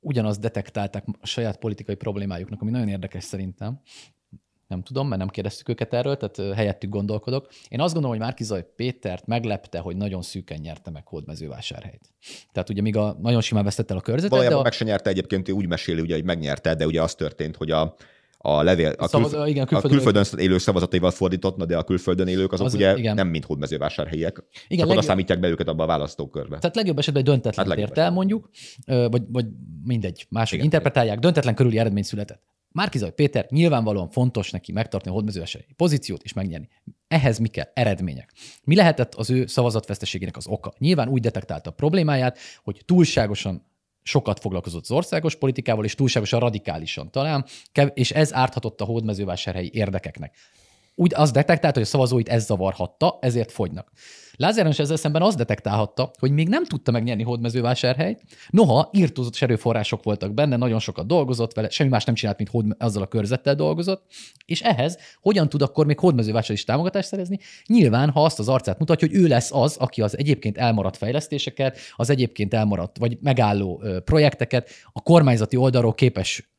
ugyanazt detektálták a saját politikai problémájuknak, ami nagyon érdekes szerintem, nem tudom, mert nem kérdeztük őket erről, tehát helyettük gondolkodok. Én azt gondolom, hogy Márkizaj Pétert meglepte, hogy nagyon szűken nyerte meg Hódmezővásárhelyt. Tehát ugye még a, nagyon simán vesztette el a körzetet. Valójában de a... meg se nyerte egyébként, úgy meséli, ugye, hogy megnyerte, de ugye az történt, hogy a, a levél, a, Szavaz, külf- igen, külföldön, a külföldön élő szavazataival fordított, de a külföldön élők azok az, ugye igen. nem mind hódmezővásárhelyiek. Igen, csak legjobb... számítják be őket abba a választókörbe. Tehát legjobb esetben egy döntetlen hát ért el, mondjuk, vagy, vagy mindegy, máshogy igen, interpretálják, igen. döntetlen körüli eredmény született. Márkizaj Péter nyilvánvalóan fontos neki megtartani a hódmezővásárhelyi pozíciót és megnyerni. Ehhez mi kell? Eredmények. Mi lehetett az ő szavazatveszteségének az oka? Nyilván úgy detektálta a problémáját, hogy túlságosan sokat foglalkozott az országos politikával, és túlságosan radikálisan talán, és ez árthatott a hódmezővásárhelyi érdekeknek. Úgy az detektálta, hogy a szavazóit ez zavarhatta, ezért fogynak. Lázáros ezzel szemben azt detektálhatta, hogy még nem tudta megnyerni hódmezővásárhelyt, noha írtózott erőforrások voltak benne, nagyon sokat dolgozott vele, semmi más nem csinált, mint hód, azzal a körzettel dolgozott, és ehhez hogyan tud akkor még hódmezővásár is támogatást szerezni? Nyilván, ha azt az arcát mutatja, hogy ő lesz az, aki az egyébként elmaradt fejlesztéseket, az egyébként elmaradt vagy megálló projekteket a kormányzati oldalról képes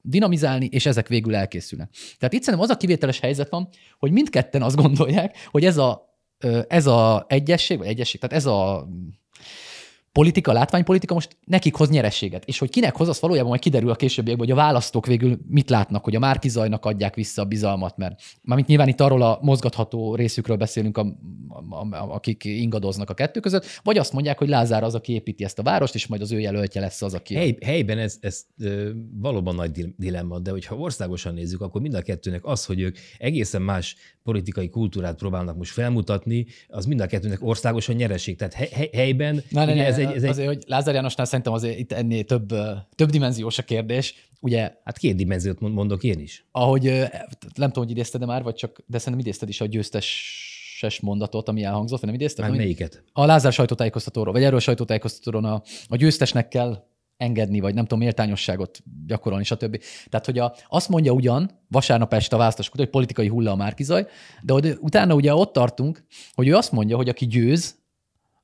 dinamizálni, és ezek végül elkészülnek. Tehát itt szerintem az a kivételes helyzet van, hogy mindketten azt gondolják, hogy ez a ez a egyesség, vagy egyesség, tehát ez a politika, látványpolitika most nekik hoz nyerességet. És hogy kinek hoz, az valójában majd kiderül a későbbiekben, hogy a választók végül mit látnak, hogy a Márkizajnak adják vissza a bizalmat, mert mármint nyilván itt arról a mozgatható részükről beszélünk, a, a, a, akik ingadoznak a kettő között, vagy azt mondják, hogy Lázár az, aki építi ezt a várost, és majd az ő jelöltje lesz az, aki... Hely, helyben ez, ez ö, valóban nagy dilemma, de hogyha országosan nézzük, akkor mind a kettőnek az, hogy ők egészen más politikai kultúrát próbálnak most felmutatni, az mind a kettőnek országosan nyereség. Tehát hely, helyben Na, ne, ne, ez egy, ez egy... Azért, hogy Lázár Jánosnál szerintem azért itt ennél több, több dimenziós a kérdés. Ugye, hát két dimenziót mondok én is. Ahogy, nem tudom, hogy idézted de már, vagy csak, de szerintem idézted is a győztes mondatot, ami elhangzott, vagy nem idézted? Hát melyiket? A Lázár sajtótájékoztatóról, vagy erről a sajtótájékoztatóról a, a győztesnek kell engedni, vagy nem tudom, méltányosságot gyakorolni, stb. Tehát, hogy a, azt mondja ugyan vasárnap este a választás hogy politikai hulla a Márkizaj, de hogy utána ugye ott tartunk, hogy ő azt mondja, hogy aki győz,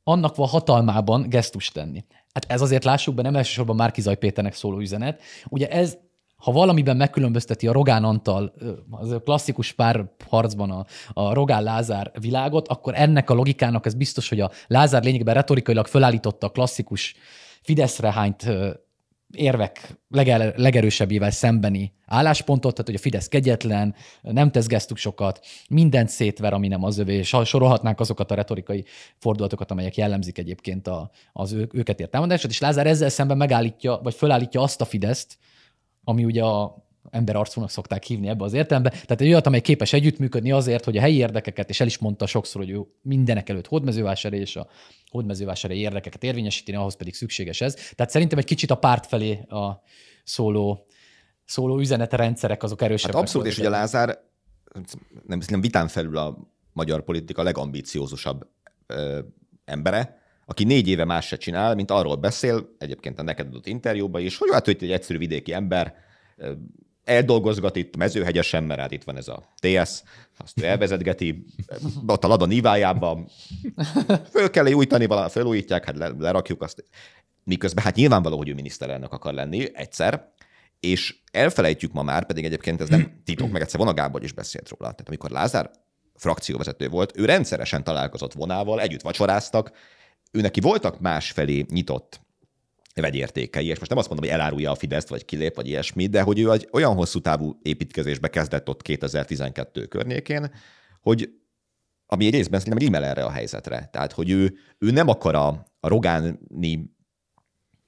annak van hatalmában gesztust tenni. Hát ez azért lássuk be, nem elsősorban Márkizaj Péternek szóló üzenet. Ugye ez ha valamiben megkülönbözteti a Rogán Antal, az klasszikus párharcban a, a Rogán Lázár világot, akkor ennek a logikának ez biztos, hogy a Lázár lényegben retorikailag fölállította a klasszikus Fideszre hányt érvek legel, legerősebbével szembeni álláspontot, tehát hogy a Fidesz kegyetlen, nem tesz gesztusokat, mindent szétver, ami nem az övé, és sorolhatnánk azokat a retorikai fordulatokat, amelyek jellemzik egyébként a, az ő, őket ért támadását, és Lázár ezzel szemben megállítja, vagy fölállítja azt a Fideszt, ami ugye a emberarcúnak szokták hívni ebbe az értelembe. Tehát egy olyat, amely képes együttműködni azért, hogy a helyi érdekeket, és el is mondta sokszor, hogy ő mindenek előtt hódmezővásáré és a hódmezővásáré érdekeket érvényesíteni, ahhoz pedig szükséges ez. Tehát szerintem egy kicsit a párt felé a szóló, szóló üzenetrendszerek azok erősebbek. Hát abszolút, és ugye Lázár nem, nem vitán felül a magyar politika legambiciózusabb ö, embere, aki négy éve más se csinál, mint arról beszél, egyébként a neked adott interjúban is, hogy hát, hogy egy egyszerű vidéki ember, eldolgozgat itt mezőhegyesen, mert hát itt van ez a TS, azt elvezetgeti, ott a Lada nívájában, föl kell újítani valami, felújítják, hát lerakjuk azt. Miközben hát nyilvánvaló, hogy ő miniszterelnök akar lenni egyszer, és elfelejtjük ma már, pedig egyébként ez nem titok, meg egyszer Vona Gábor is beszélt róla. Tehát amikor Lázár frakcióvezető volt, ő rendszeresen találkozott vonával, együtt vacsoráztak, ő neki voltak másfelé nyitott vegyértékei, és most nem azt mondom, hogy elárulja a Fideszt, vagy kilép, vagy ilyesmi, de hogy ő egy olyan hosszú távú építkezésbe kezdett ott 2012 környékén, hogy ami egy részben szerintem rímel erre a helyzetre. Tehát, hogy ő, ő nem akar a, a rogáni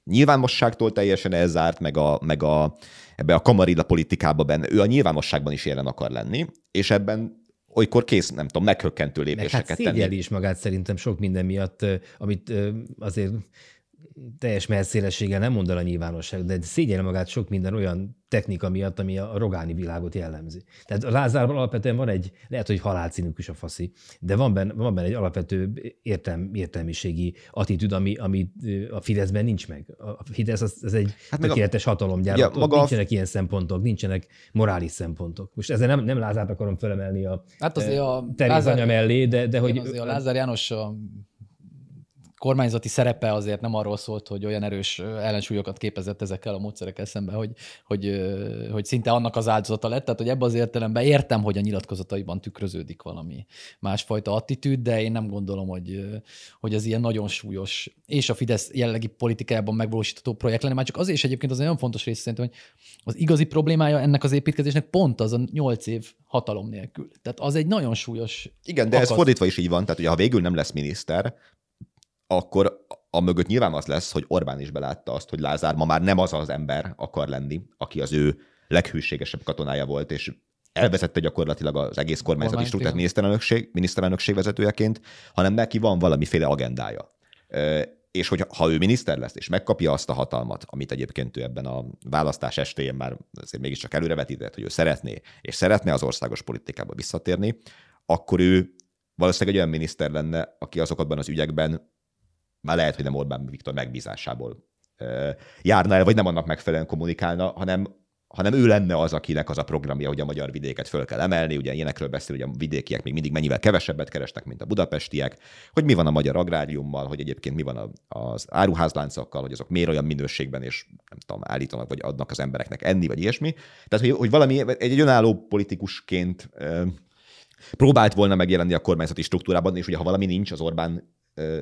nyilvánosságtól teljesen elzárt, meg, a, meg a, ebbe a kamarilla politikába benne. Ő a nyilvánosságban is jelen akar lenni, és ebben olykor kész, nem tudom, meghökkentő lépéseket meg hát tenni. is magát szerintem sok minden miatt, amit azért teljes messzélességgel nem mond el a nyilvánosság, de szégyel magát sok minden olyan technika miatt, ami a rogáni világot jellemzi. Tehát a Lázárban alapvetően van egy, lehet, hogy halálcínikus a faszi, de van benne, van benne egy alapvető értelm, értelmiségi attitűd, ami, ami a Fideszben nincs meg. A Fidesz az, az egy hát tökéletes a... hatalomgyár. Ja, maga nincsenek a... ilyen szempontok, nincsenek morális szempontok. Most ezzel nem, nem Lázárt akarom felemelni a, hát azért a Teréz Lázár... anya mellé, de, de hogy... Azért a Lázár János a kormányzati szerepe azért nem arról szólt, hogy olyan erős ellensúlyokat képezett ezekkel a módszerekkel szemben, hogy, hogy, hogy szinte annak az áldozata lett. Tehát, hogy ebben az értelemben értem, hogy a nyilatkozataiban tükröződik valami másfajta attitűd, de én nem gondolom, hogy, hogy ez ilyen nagyon súlyos, és a Fidesz jellegi politikájában megvalósítható projekt lenne. Már csak azért is egyébként az nagyon fontos rész szerintem, hogy az igazi problémája ennek az építkezésnek pont az a nyolc év hatalom nélkül. Tehát az egy nagyon súlyos. Igen, de akasz. ez fordítva is így van. Tehát, hogy ha végül nem lesz miniszter, akkor a mögött nyilván az lesz, hogy Orbán is belátta azt, hogy Lázár ma már nem az az ember akar lenni, aki az ő leghűségesebb katonája volt, és elvezette gyakorlatilag az egész kormányzati struktúrát miniszterelnökség, miniszterelnökség vezetőjeként, hanem neki van valamiféle agendája. És hogy ha ő miniszter lesz, és megkapja azt a hatalmat, amit egyébként ő ebben a választás estéjén már azért mégiscsak előrevetített, hogy ő szeretné, és szeretne az országos politikába visszatérni, akkor ő valószínűleg egy olyan miniszter lenne, aki azokban az ügyekben már lehet, hogy nem Orbán Viktor megbízásából járna el, vagy nem annak megfelelően kommunikálna, hanem hanem ő lenne az, akinek az a programja, hogy a magyar vidéket föl kell emelni. Ugye ilyenekről beszél, hogy a vidékiek még mindig mennyivel kevesebbet keresnek, mint a budapestiek, hogy mi van a magyar agráriummal, hogy egyébként mi van az áruházláncokkal, hogy azok miért olyan minőségben és nem tudom, állítanak, vagy adnak az embereknek enni, vagy ilyesmi. Tehát, hogy, hogy valami egy, egy önálló politikusként próbált volna megjelenni a kormányzati struktúrában, és ugye ha valami nincs az Orbán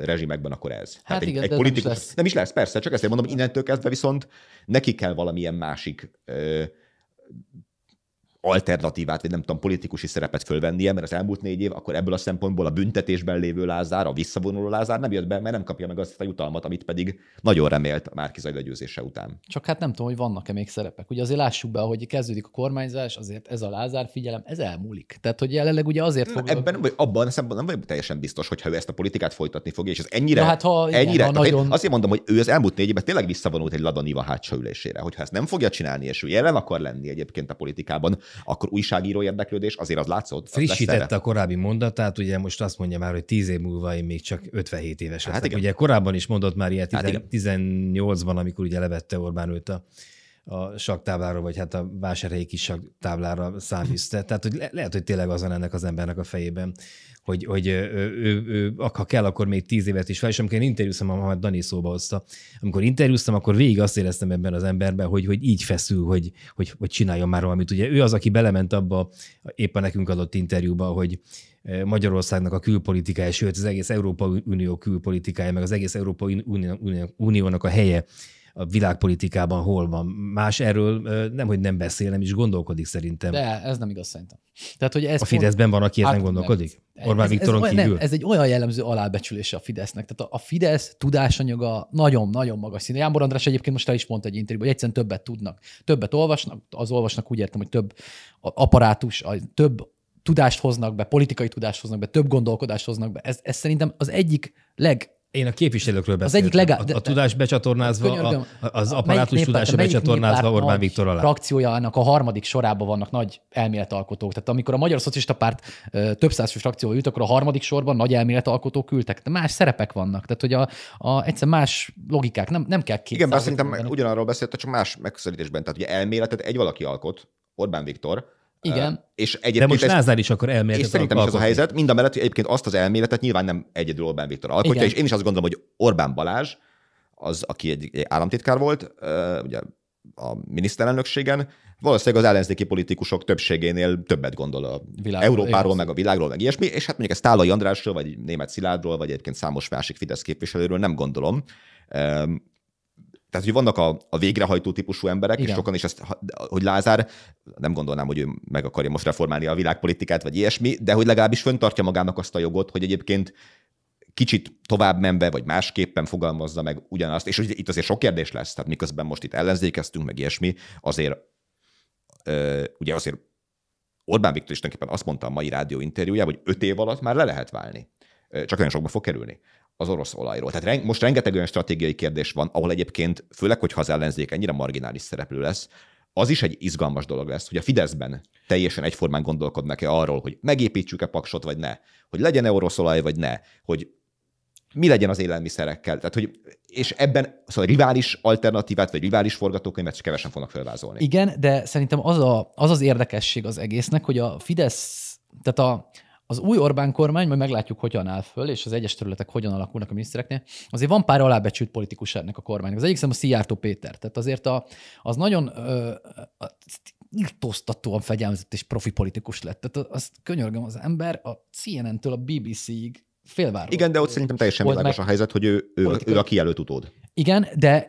rezsimekben, akkor ez. Hát egy, igen, egy de nem politikus, is lesz. nem is lesz, persze, csak ezért mondom, innentől kezdve viszont neki kell valamilyen másik ö, alternatívát, vagy nem tudom, politikusi szerepet fölvennie, mert az elmúlt négy év, akkor ebből a szempontból a büntetésben lévő Lázár, a visszavonuló Lázár nem jött be, mert nem kapja meg azt a jutalmat, amit pedig nagyon remélt a Márkizai legyőzése után. Csak hát nem tudom, hogy vannak-e még szerepek. Ugye azért lássuk be, hogy kezdődik a kormányzás, azért ez a Lázár figyelem, ez elmúlik. Tehát, hogy jelenleg ugye azért fog. Ebben vagy abban a szempontból nem vagyok teljesen biztos, hogy ha ő ezt a politikát folytatni fogja, és ez ennyire, Na hát, ha igen, ennyire ha tehát én nagyon- azért mondom, hogy ő az elmúlt négy évben tényleg visszavonult egy Ladaniva hátsó ülésére. Hogyha ezt nem fogja csinálni, és ő jelen akar lenni egyébként a politikában, akkor újságíró érdeklődés azért az látszott. az Frissítette a korábbi mondatát, ugye most azt mondja már, hogy 10 év múlva én még csak 57 éves Hát leszek. igen. ugye korábban is mondott már ilyet Hát 10, igen. 18-ban, amikor ugye levette Orbán őt a, a saktáblára, vagy hát a vásárhelyi kis saktáblára száműzte. Tehát hogy le, lehet, hogy tényleg az van ennek az embernek a fejében, hogy, hogy ő, ő, ő, ha kell, akkor még tíz évet is fel, és amikor én interjúztam, ha Dani szóba hozta, amikor interjúztam, akkor végig azt éreztem ebben az emberben, hogy, hogy így feszül, hogy, hogy, hogy csináljon már valamit. Ugye ő az, aki belement abba éppen nekünk adott interjúba, hogy Magyarországnak a külpolitikája, sőt az egész Európa Unió külpolitikája, meg az egész Európa Unió- Unió- Uniónak a helye a világpolitikában hol van. Más erről nem, hogy nem beszél, nem is gondolkodik szerintem. De ez nem igaz szerintem. Tehát, hogy ez a Fideszben van, aki Hát nem. gondolkodik? Orbán ez, Viktoron ez, kívül? Nem, ez egy olyan jellemző alábecsülése a Fidesznek. Tehát a, a Fidesz tudásanyaga nagyon-nagyon magas színű. Jámbor András egyébként most el is mondta egy interjúban, hogy egyszerűen többet tudnak. Többet olvasnak, az olvasnak úgy értem, hogy több a- apparátus, a- több tudást hoznak be, politikai tudást hoznak be, több gondolkodást hoznak be. Ez, ez szerintem az egyik leg Én a képviselőkről Az beszéltem. egyik legá- a, a tudás becsatornázva, Könyörgöm, a, az apparátus tudása becsatornázva Orbán Viktor alá. Frakciójának a harmadik sorában vannak nagy elméletalkotók. Tehát amikor a Magyar Szocialista Párt ö, több száz fős frakcióval ült, akkor a harmadik sorban nagy elméletalkotók ültek. De más szerepek vannak. Tehát, hogy a, a egyszer más logikák, nem, nem kell két Igen, bár szerintem ugyanarról beszélt, csak más megközelítésben. Tehát ugye elméletet egy valaki alkot, Orbán Viktor. Igen. És De egyébként most ez, Lázár is akar elméletet és szerintem is ez a helyzet, mind a mellett, hogy egyébként azt az elméletet nyilván nem egyedül Orbán Viktor alkotja, Igen. és én is azt gondolom, hogy Orbán Balázs, az, aki egy, egy államtitkár volt, ugye a miniszterelnökségen, valószínűleg az ellenzéki politikusok többségénél többet gondol a Világról, Európáról, igaz. meg a világról, meg ilyesmi, és hát mondjuk ezt Tálai Andrásról, vagy német Szilárdról, vagy egyébként számos másik Fidesz képviselőről nem gondolom. Tehát, hogy vannak a, a végrehajtó típusú emberek, Igen. és sokan is ezt, hogy Lázár, nem gondolnám, hogy ő meg akarja most reformálni a világpolitikát, vagy ilyesmi, de hogy legalábbis föntartja magának azt a jogot, hogy egyébként kicsit tovább menve, vagy másképpen fogalmazza meg ugyanazt, és ugye itt azért sok kérdés lesz, tehát miközben most itt ellenzékeztünk, meg ilyesmi, azért ö, ugye azért Orbán Viktor is tulajdonképpen azt mondta a mai rádió interjújában, hogy öt év alatt már le lehet válni. Csak nagyon sokba fog kerülni az orosz olajról. Tehát most rengeteg olyan stratégiai kérdés van, ahol egyébként, főleg, hogyha az ellenzék ennyire marginális szereplő lesz, az is egy izgalmas dolog lesz, hogy a Fideszben teljesen egyformán gondolkodnak-e arról, hogy megépítsük-e paksot, vagy ne, hogy legyen-e orosz olaj, vagy ne, hogy mi legyen az élelmiszerekkel. Tehát, hogy, és ebben szóval rivális alternatívát, vagy rivális forgatókönyvet csak kevesen fognak felvázolni. Igen, de szerintem az, a, az az érdekesség az egésznek, hogy a Fidesz, tehát a, az új Orbán kormány, majd meglátjuk, hogyan áll föl, és az egyes területek hogyan alakulnak a minisztereknél, azért van pár alábecsült politikus ennek a kormánynak. Az egyik szerintem a Szijjártó Péter. Tehát azért a, az nagyon ö, a, írtóztatóan fegyelmezett és profi politikus lett. Tehát azt könyörgöm, az ember a CNN-től a BBC-ig félváros. Igen, de ott szerintem teljesen világos a helyzet, hogy ő, ő, ő a kijelölt utód. Igen, de,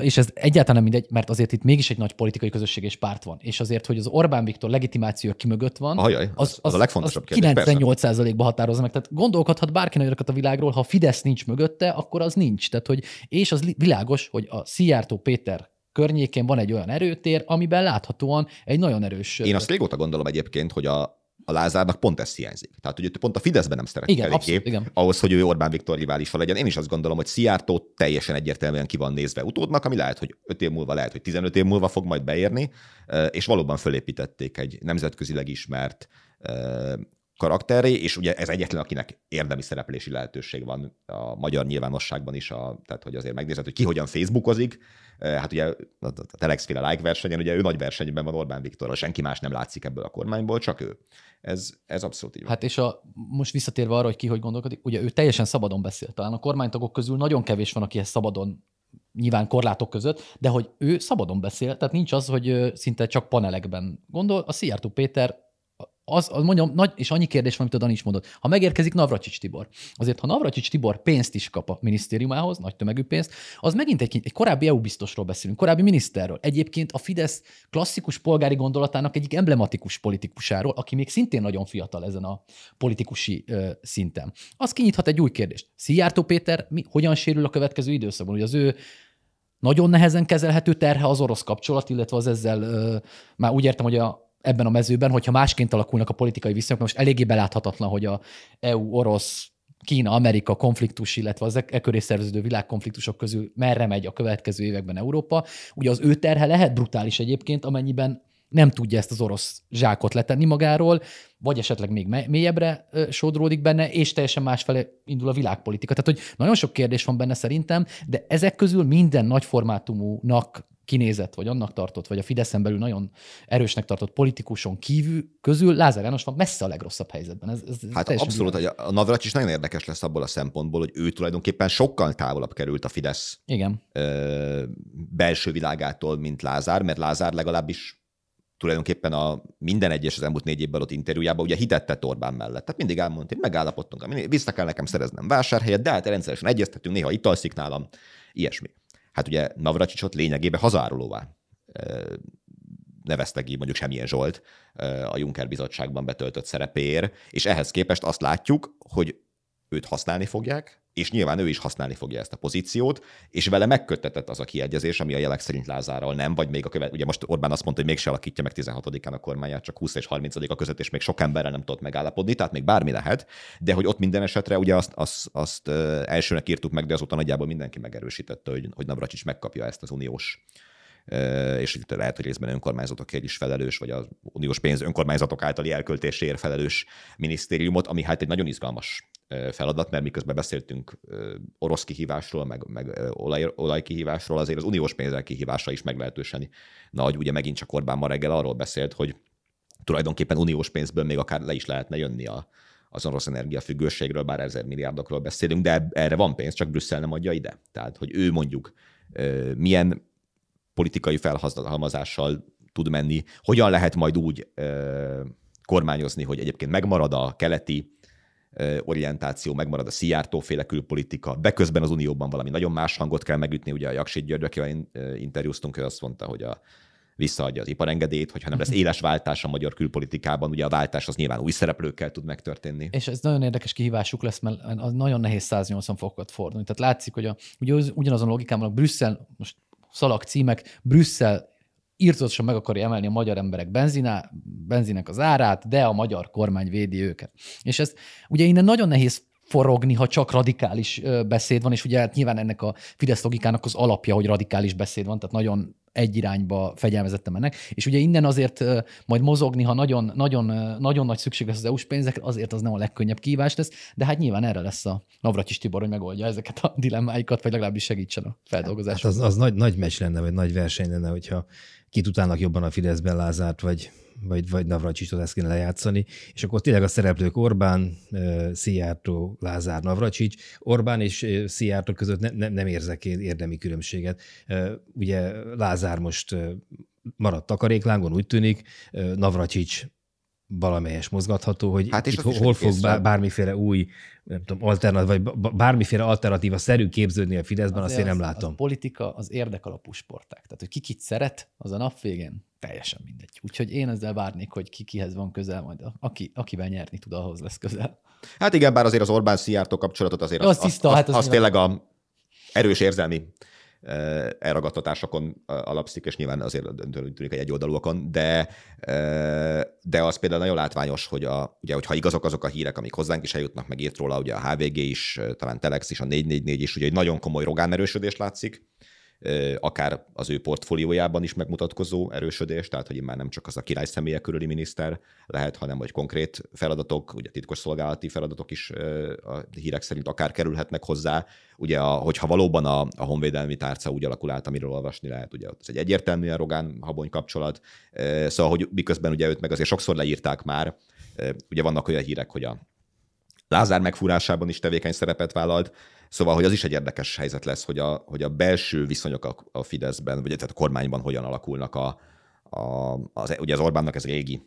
és ez egyáltalán nem mindegy, mert azért itt mégis egy nagy politikai közösség és párt van. És azért, hogy az Orbán Viktor legitimációja ki mögött van, Ajaj, az- az a legfontosabb az kérdés, persze. 98%-ba határozza meg. Tehát gondolkodhat bárki nagyokat a világról, ha Fidesz nincs mögötte, akkor az nincs. Tehát, hogy, és az világos, hogy a Szijjártó Péter környékén van egy olyan erőtér, amiben láthatóan egy nagyon erős... Én azt régóta gondolom egyébként, hogy a, a Lázárnak pont ez hiányzik. Tehát, hogy őt pont a Fideszben nem szeretik Igen, eléggé, abszolút, igen. ahhoz, hogy ő Orbán Viktor riválisa legyen. Én is azt gondolom, hogy Szijjártó teljesen egyértelműen ki van nézve utódnak, ami lehet, hogy 5 év múlva, lehet, hogy 15 év múlva fog majd beérni, eh, és valóban fölépítették egy nemzetközileg ismert eh, karakteré, és ugye ez egyetlen, akinek érdemi szereplési lehetőség van a magyar nyilvánosságban is, a, tehát hogy azért megnézed, hogy ki hogyan Facebookozik. Eh, Hát ugye a Telex-féle like versenyen, ugye ő nagy versenyben van Orbán Viktorral, senki más nem látszik ebből a kormányból, csak ő. Ez, ez abszolút így. Hát és a, most visszatérve arra, hogy ki hogy gondolkodik, ugye ő teljesen szabadon beszél. Talán a kormánytagok közül nagyon kevés van, akihez szabadon nyilván korlátok között, de hogy ő szabadon beszél, tehát nincs az, hogy szinte csak panelekben gondol. A Szijjártó Péter az, az mondjam, nagy, és annyi kérdés van, amit a Dani is mondott. Ha megérkezik Navracsics Tibor, azért ha Navracsics Tibor pénzt is kap a minisztériumához, nagy tömegű pénzt, az megint egy, egy korábbi EU biztosról beszélünk, korábbi miniszterről. Egyébként a Fidesz klasszikus polgári gondolatának egyik emblematikus politikusáról, aki még szintén nagyon fiatal ezen a politikusi ö, szinten. Az kinyithat egy új kérdést. Szijjártó Péter mi, hogyan sérül a következő időszakban? Ugye az ő nagyon nehezen kezelhető terhe az orosz kapcsolat, illetve az ezzel, ö, már úgy értem, hogy a, ebben a mezőben, hogyha másként alakulnak a politikai viszonyok, most eléggé beláthatatlan, hogy a EU-orosz Kína-Amerika konfliktus, illetve az e, e köré szerveződő világkonfliktusok közül merre megy a következő években Európa. Ugye az ő terhe lehet brutális egyébként, amennyiben nem tudja ezt az orosz zsákot letenni magáról, vagy esetleg még mélyebbre sodródik benne, és teljesen másfelé indul a világpolitika. Tehát, hogy nagyon sok kérdés van benne szerintem, de ezek közül minden nagyformátumúnak kinézett, vagy annak tartott, vagy a Fideszen belül nagyon erősnek tartott politikuson kívül közül Lázár János van messze a legrosszabb helyzetben. Ez, ez hát abszolút, hogy a Navracs is nagyon érdekes lesz abból a szempontból, hogy ő tulajdonképpen sokkal távolabb került a Fidesz Igen. Ö, belső világától, mint Lázár, mert Lázár legalábbis tulajdonképpen a minden egyes az elmúlt négy évben ott interjújában ugye hitette Orbán mellett. Tehát mindig elmondta, hogy megállapodtunk, vissza kell nekem szereznem vásárhelyet, de hát rendszeresen egyeztetünk, néha italszik nálam, ilyesmi. Hát ugye Navracsicsot lényegében hazárulóvá nevezte ki mondjuk semmilyen Zsolt a Juncker bizottságban betöltött szerepéért, és ehhez képest azt látjuk, hogy őt használni fogják, és nyilván ő is használni fogja ezt a pozíciót, és vele megköttetett az a kiegyezés, ami a jelek szerint Lázárral nem, vagy még a követ, ugye most Orbán azt mondta, hogy mégse alakítja meg 16-án a kormányát, csak 20 és 30 a között, és még sok emberrel nem tudott megállapodni, tehát még bármi lehet, de hogy ott minden esetre ugye azt, azt, azt elsőnek írtuk meg, de azóta nagyjából mindenki megerősítette, hogy, hogy Navracsics megkapja ezt az uniós és itt lehet, hogy részben önkormányzatokért is felelős, vagy az uniós pénz önkormányzatok általi elköltéséért felelős minisztériumot, ami hát egy nagyon izgalmas feladat, mert miközben beszéltünk orosz kihívásról, meg, meg olaj, olajkihívásról, azért az uniós pénzek kihívása is meglehetősen nagy. Ugye megint csak Orbán ma reggel arról beszélt, hogy tulajdonképpen uniós pénzből még akár le is lehetne jönni a, az orosz energiafüggőségről, bár ezer milliárdokról beszélünk, de erre van pénz, csak Brüsszel nem adja ide. Tehát, hogy ő mondjuk milyen politikai felhalmozással tud menni, hogyan lehet majd úgy kormányozni, hogy egyébként megmarad a keleti orientáció, megmarad a Szijjártó féle külpolitika, de közben az Unióban valami nagyon más hangot kell megütni. Ugye a Jaksit György, akivel interjúztunk, ő azt mondta, hogy a, visszaadja az iparengedélyt, hogyha nem lesz éles váltás a magyar külpolitikában, ugye a váltás az nyilván új szereplőkkel tud megtörténni. És ez nagyon érdekes kihívásuk lesz, mert az nagyon nehéz 180 fokokat fordulni. Tehát látszik, hogy a, ugye ugyanazon a logikában a Brüsszel, most szalag címek, Brüsszel írtózatosan meg akarja emelni a magyar emberek benziná, benzinek az árát, de a magyar kormány védi őket. És ez ugye innen nagyon nehéz forogni, ha csak radikális beszéd van, és ugye hát nyilván ennek a Fidesz logikának az alapja, hogy radikális beszéd van, tehát nagyon egy irányba fegyelmezettem ennek. És ugye innen azért majd mozogni, ha nagyon, nagyon, nagyon nagy szükség lesz az EU-s pénzekre, azért az nem a legkönnyebb kívás lesz, de hát nyilván erre lesz a Navracsis Tibor, hogy megoldja ezeket a dilemmáikat, vagy legalábbis segítsen a feldolgozásban. Hát az, az nagy, nagy meccs lenne, vagy nagy verseny lenne, hogyha ki tudnának jobban a Fideszben Lázárt, vagy, vagy, vagy Navracsicsot ezt kéne lejátszani, és akkor tényleg a szereplők Orbán, Szijjártó, Lázár, Navracsics. Orbán és Szijjártó között ne, ne, nem érzek én érdemi különbséget. Ugye Lázár most maradt takaréklángon, úgy tűnik, Navracsics valamelyes mozgatható, hogy hát és itt hol fog bár, bármiféle új, nem tudom, alternatív, vagy bármiféle alternatíva szerű képződni a Fideszben, azt én nem látom. A politika az érdekalapú sporták. Tehát, hogy ki kit szeret, az a nap végén teljesen mindegy. Úgyhogy én ezzel várnék, hogy ki kihez van közel, majd aki, akivel nyerni tud, ahhoz lesz közel. Hát igen, bár azért az Orbán Szijjártó kapcsolatot azért az, az, tiszta, az, hát az, az, az tényleg a erős érzelmi elragadtatásokon alapszik, és nyilván azért tűnik egy egyoldalúakon, de, de az például nagyon látványos, hogy a, ugye, hogyha igazok azok a hírek, amik hozzánk is eljutnak, meg írt róla ugye a HVG is, talán Telex is, a 444 is, ugye egy nagyon komoly Rogán erősödés látszik, akár az ő portfóliójában is megmutatkozó erősödés, tehát hogy már nem csak az a király személye körüli miniszter lehet, hanem hogy konkrét feladatok, ugye titkos szolgálati feladatok is a hírek szerint akár kerülhetnek hozzá. Ugye, a, hogyha valóban a, a honvédelmi tárca úgy alakul át, amiről olvasni lehet, ugye ez egy egyértelműen Rogán Habony kapcsolat, szóval, hogy miközben ugye őt meg azért sokszor leírták már, ugye vannak olyan hírek, hogy a Lázár megfúrásában is tevékeny szerepet vállalt, Szóval, hogy az is egy érdekes helyzet lesz, hogy a, hogy a belső viszonyok a, a Fideszben, vagy tehát a kormányban hogyan alakulnak a, a, az, ugye az Orbánnak ez régi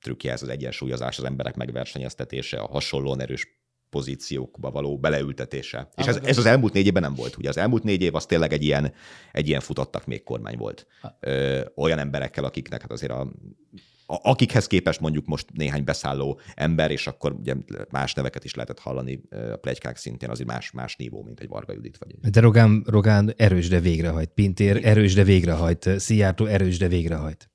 trükkje ez az egyensúlyozás, az emberek megversenyeztetése, a hasonlóan erős pozíciókba való beleültetése. És ez, ez az elmúlt négy évben nem volt. Ugye az elmúlt négy év az tényleg egy ilyen, egy ilyen futottak még kormány volt. Ö, olyan emberekkel, akiknek hát azért a, a, akikhez képest mondjuk most néhány beszálló ember, és akkor ugye más neveket is lehetett hallani a plegykák szintén, azért más, más nívó, mint egy Varga Judit. Vagy egy... De Rogán, Rogán erős, de végrehajt. Pintér erős, de végrehajt. Szijjártó erős, de végrehajt.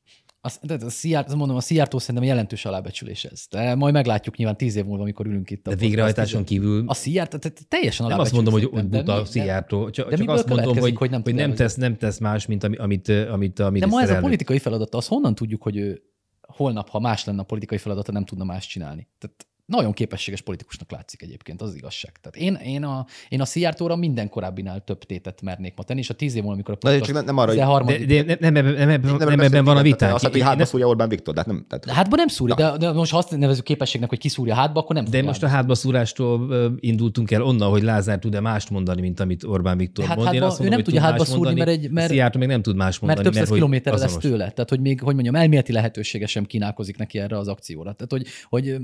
Az, de a Szijjárt, mondom, a Szijjártó szerintem jelentős alábecsülés ez. De majd meglátjuk nyilván tíz év múlva, amikor ülünk itt. De végrehajtáson kívül... A Szijjárt, tehát teljesen Nem azt mondom, hogy, hogy buta a Szijjártó, csak, de csak azt mondom, hogy, hogy, nem, hogy nem, tesz, nem tesz más, mint amit, amit, amit a De ma ez a politikai feladata, az honnan tudjuk, hogy ő holnap, ha más lenne a politikai feladata, nem tudna más csinálni. Tehát nagyon képességes politikusnak látszik egyébként, az, az igazság. Tehát én, én a, én a Szijjártóra minden korábbinál több tétet mernék ma tenni, és a tíz év múlva, amikor a Na, csak nem, arra, harmadik... de, de, nem, nem, nem, nem, nem, ebben van a vitánk. Azt, hogy hátba szúrja Orbán Viktor, de hát nem. Tehát... Hátba nem szúrja, de, de, most ha azt nevezünk képességnek, hogy kiszúrja hátba, akkor nem. De most a hátba szúrástól indultunk el onnan, hogy Lázár tud-e mást mondani, mint amit Orbán Viktor hát, mond. Én azt mondom, ő nem tudja hátba szúrni, mert egy... Mert, Szijjártó még nem tud más mondani. Mert több száz kilométerre lesz tőle. Tehát, hogy még, hogy mondjam, elméleti lehetősége sem kínálkozik neki erre az akcióra. Tehát, hogy, hogy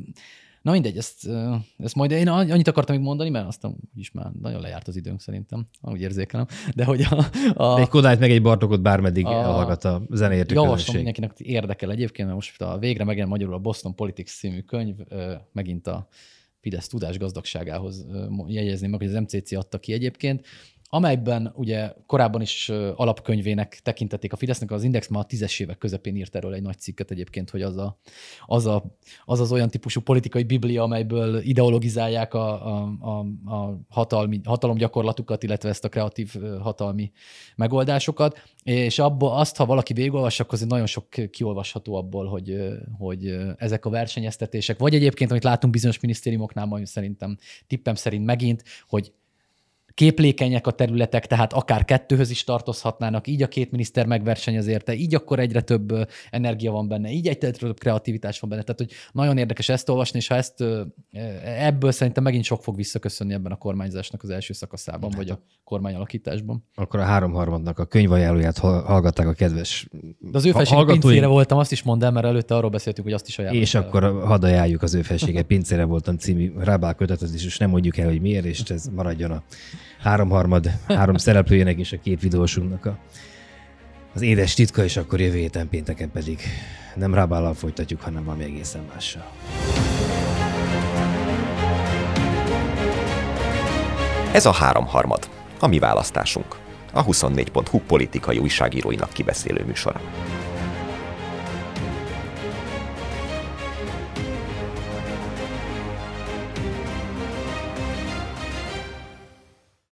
Na mindegy, ezt, ezt majd én annyit akartam még mondani, mert aztán úgyis már nagyon lejárt az időnk szerintem, úgy érzékelem. De hogy a... a de egy Kodályt meg egy Bartokot bármeddig a, elhallgat a zeneértő Javaslom mindenkinek, hogy érdekel egyébként, mert most a végre megjelent magyarul a Boston Politics című könyv, megint a Fidesz tudás gazdagságához jegyezném meg, hogy az MCC adta ki egyébként amelyben ugye korábban is alapkönyvének tekintették a Fidesznek, az Index már a tízes évek közepén írt erről egy nagy cikket egyébként, hogy az, a, az, a, az az olyan típusú politikai biblia, amelyből ideologizálják a, a, a, a hatalmi, hatalomgyakorlatukat, illetve ezt a kreatív hatalmi megoldásokat, és abból azt, ha valaki végigolvas, akkor azért nagyon sok kiolvasható abból, hogy, hogy ezek a versenyeztetések, vagy egyébként, amit látunk bizonyos minisztériumoknál, majd szerintem tippem szerint megint, hogy képlékenyek a területek, tehát akár kettőhöz is tartozhatnának, így a két miniszter megversenyez érte, így akkor egyre több energia van benne, így egyre több kreativitás van benne. Tehát, hogy nagyon érdekes ezt olvasni, és ha ezt ebből szerintem megint sok fog visszaköszönni ebben a kormányzásnak az első szakaszában, vagy a kormányalakításban. Akkor a háromharmadnak a könyvajánlóját hallgatták a kedves De az ő felsége pincére voltam, azt is mondd el, mert előtte arról beszéltünk, hogy azt is ajánlottam. És akkor hadd ajánljuk az ő felsége pincére voltam című rábál kötetet, és nem mondjuk el, hogy miért, és ez maradjon a háromharmad, három szereplőjének és a két videósunknak a, az édes titka, és akkor jövő héten pénteken pedig nem rábállal folytatjuk, hanem valami egészen mással. Ez a háromharmad, a mi választásunk, a 24.hu politikai újságíróinak kibeszélő műsora.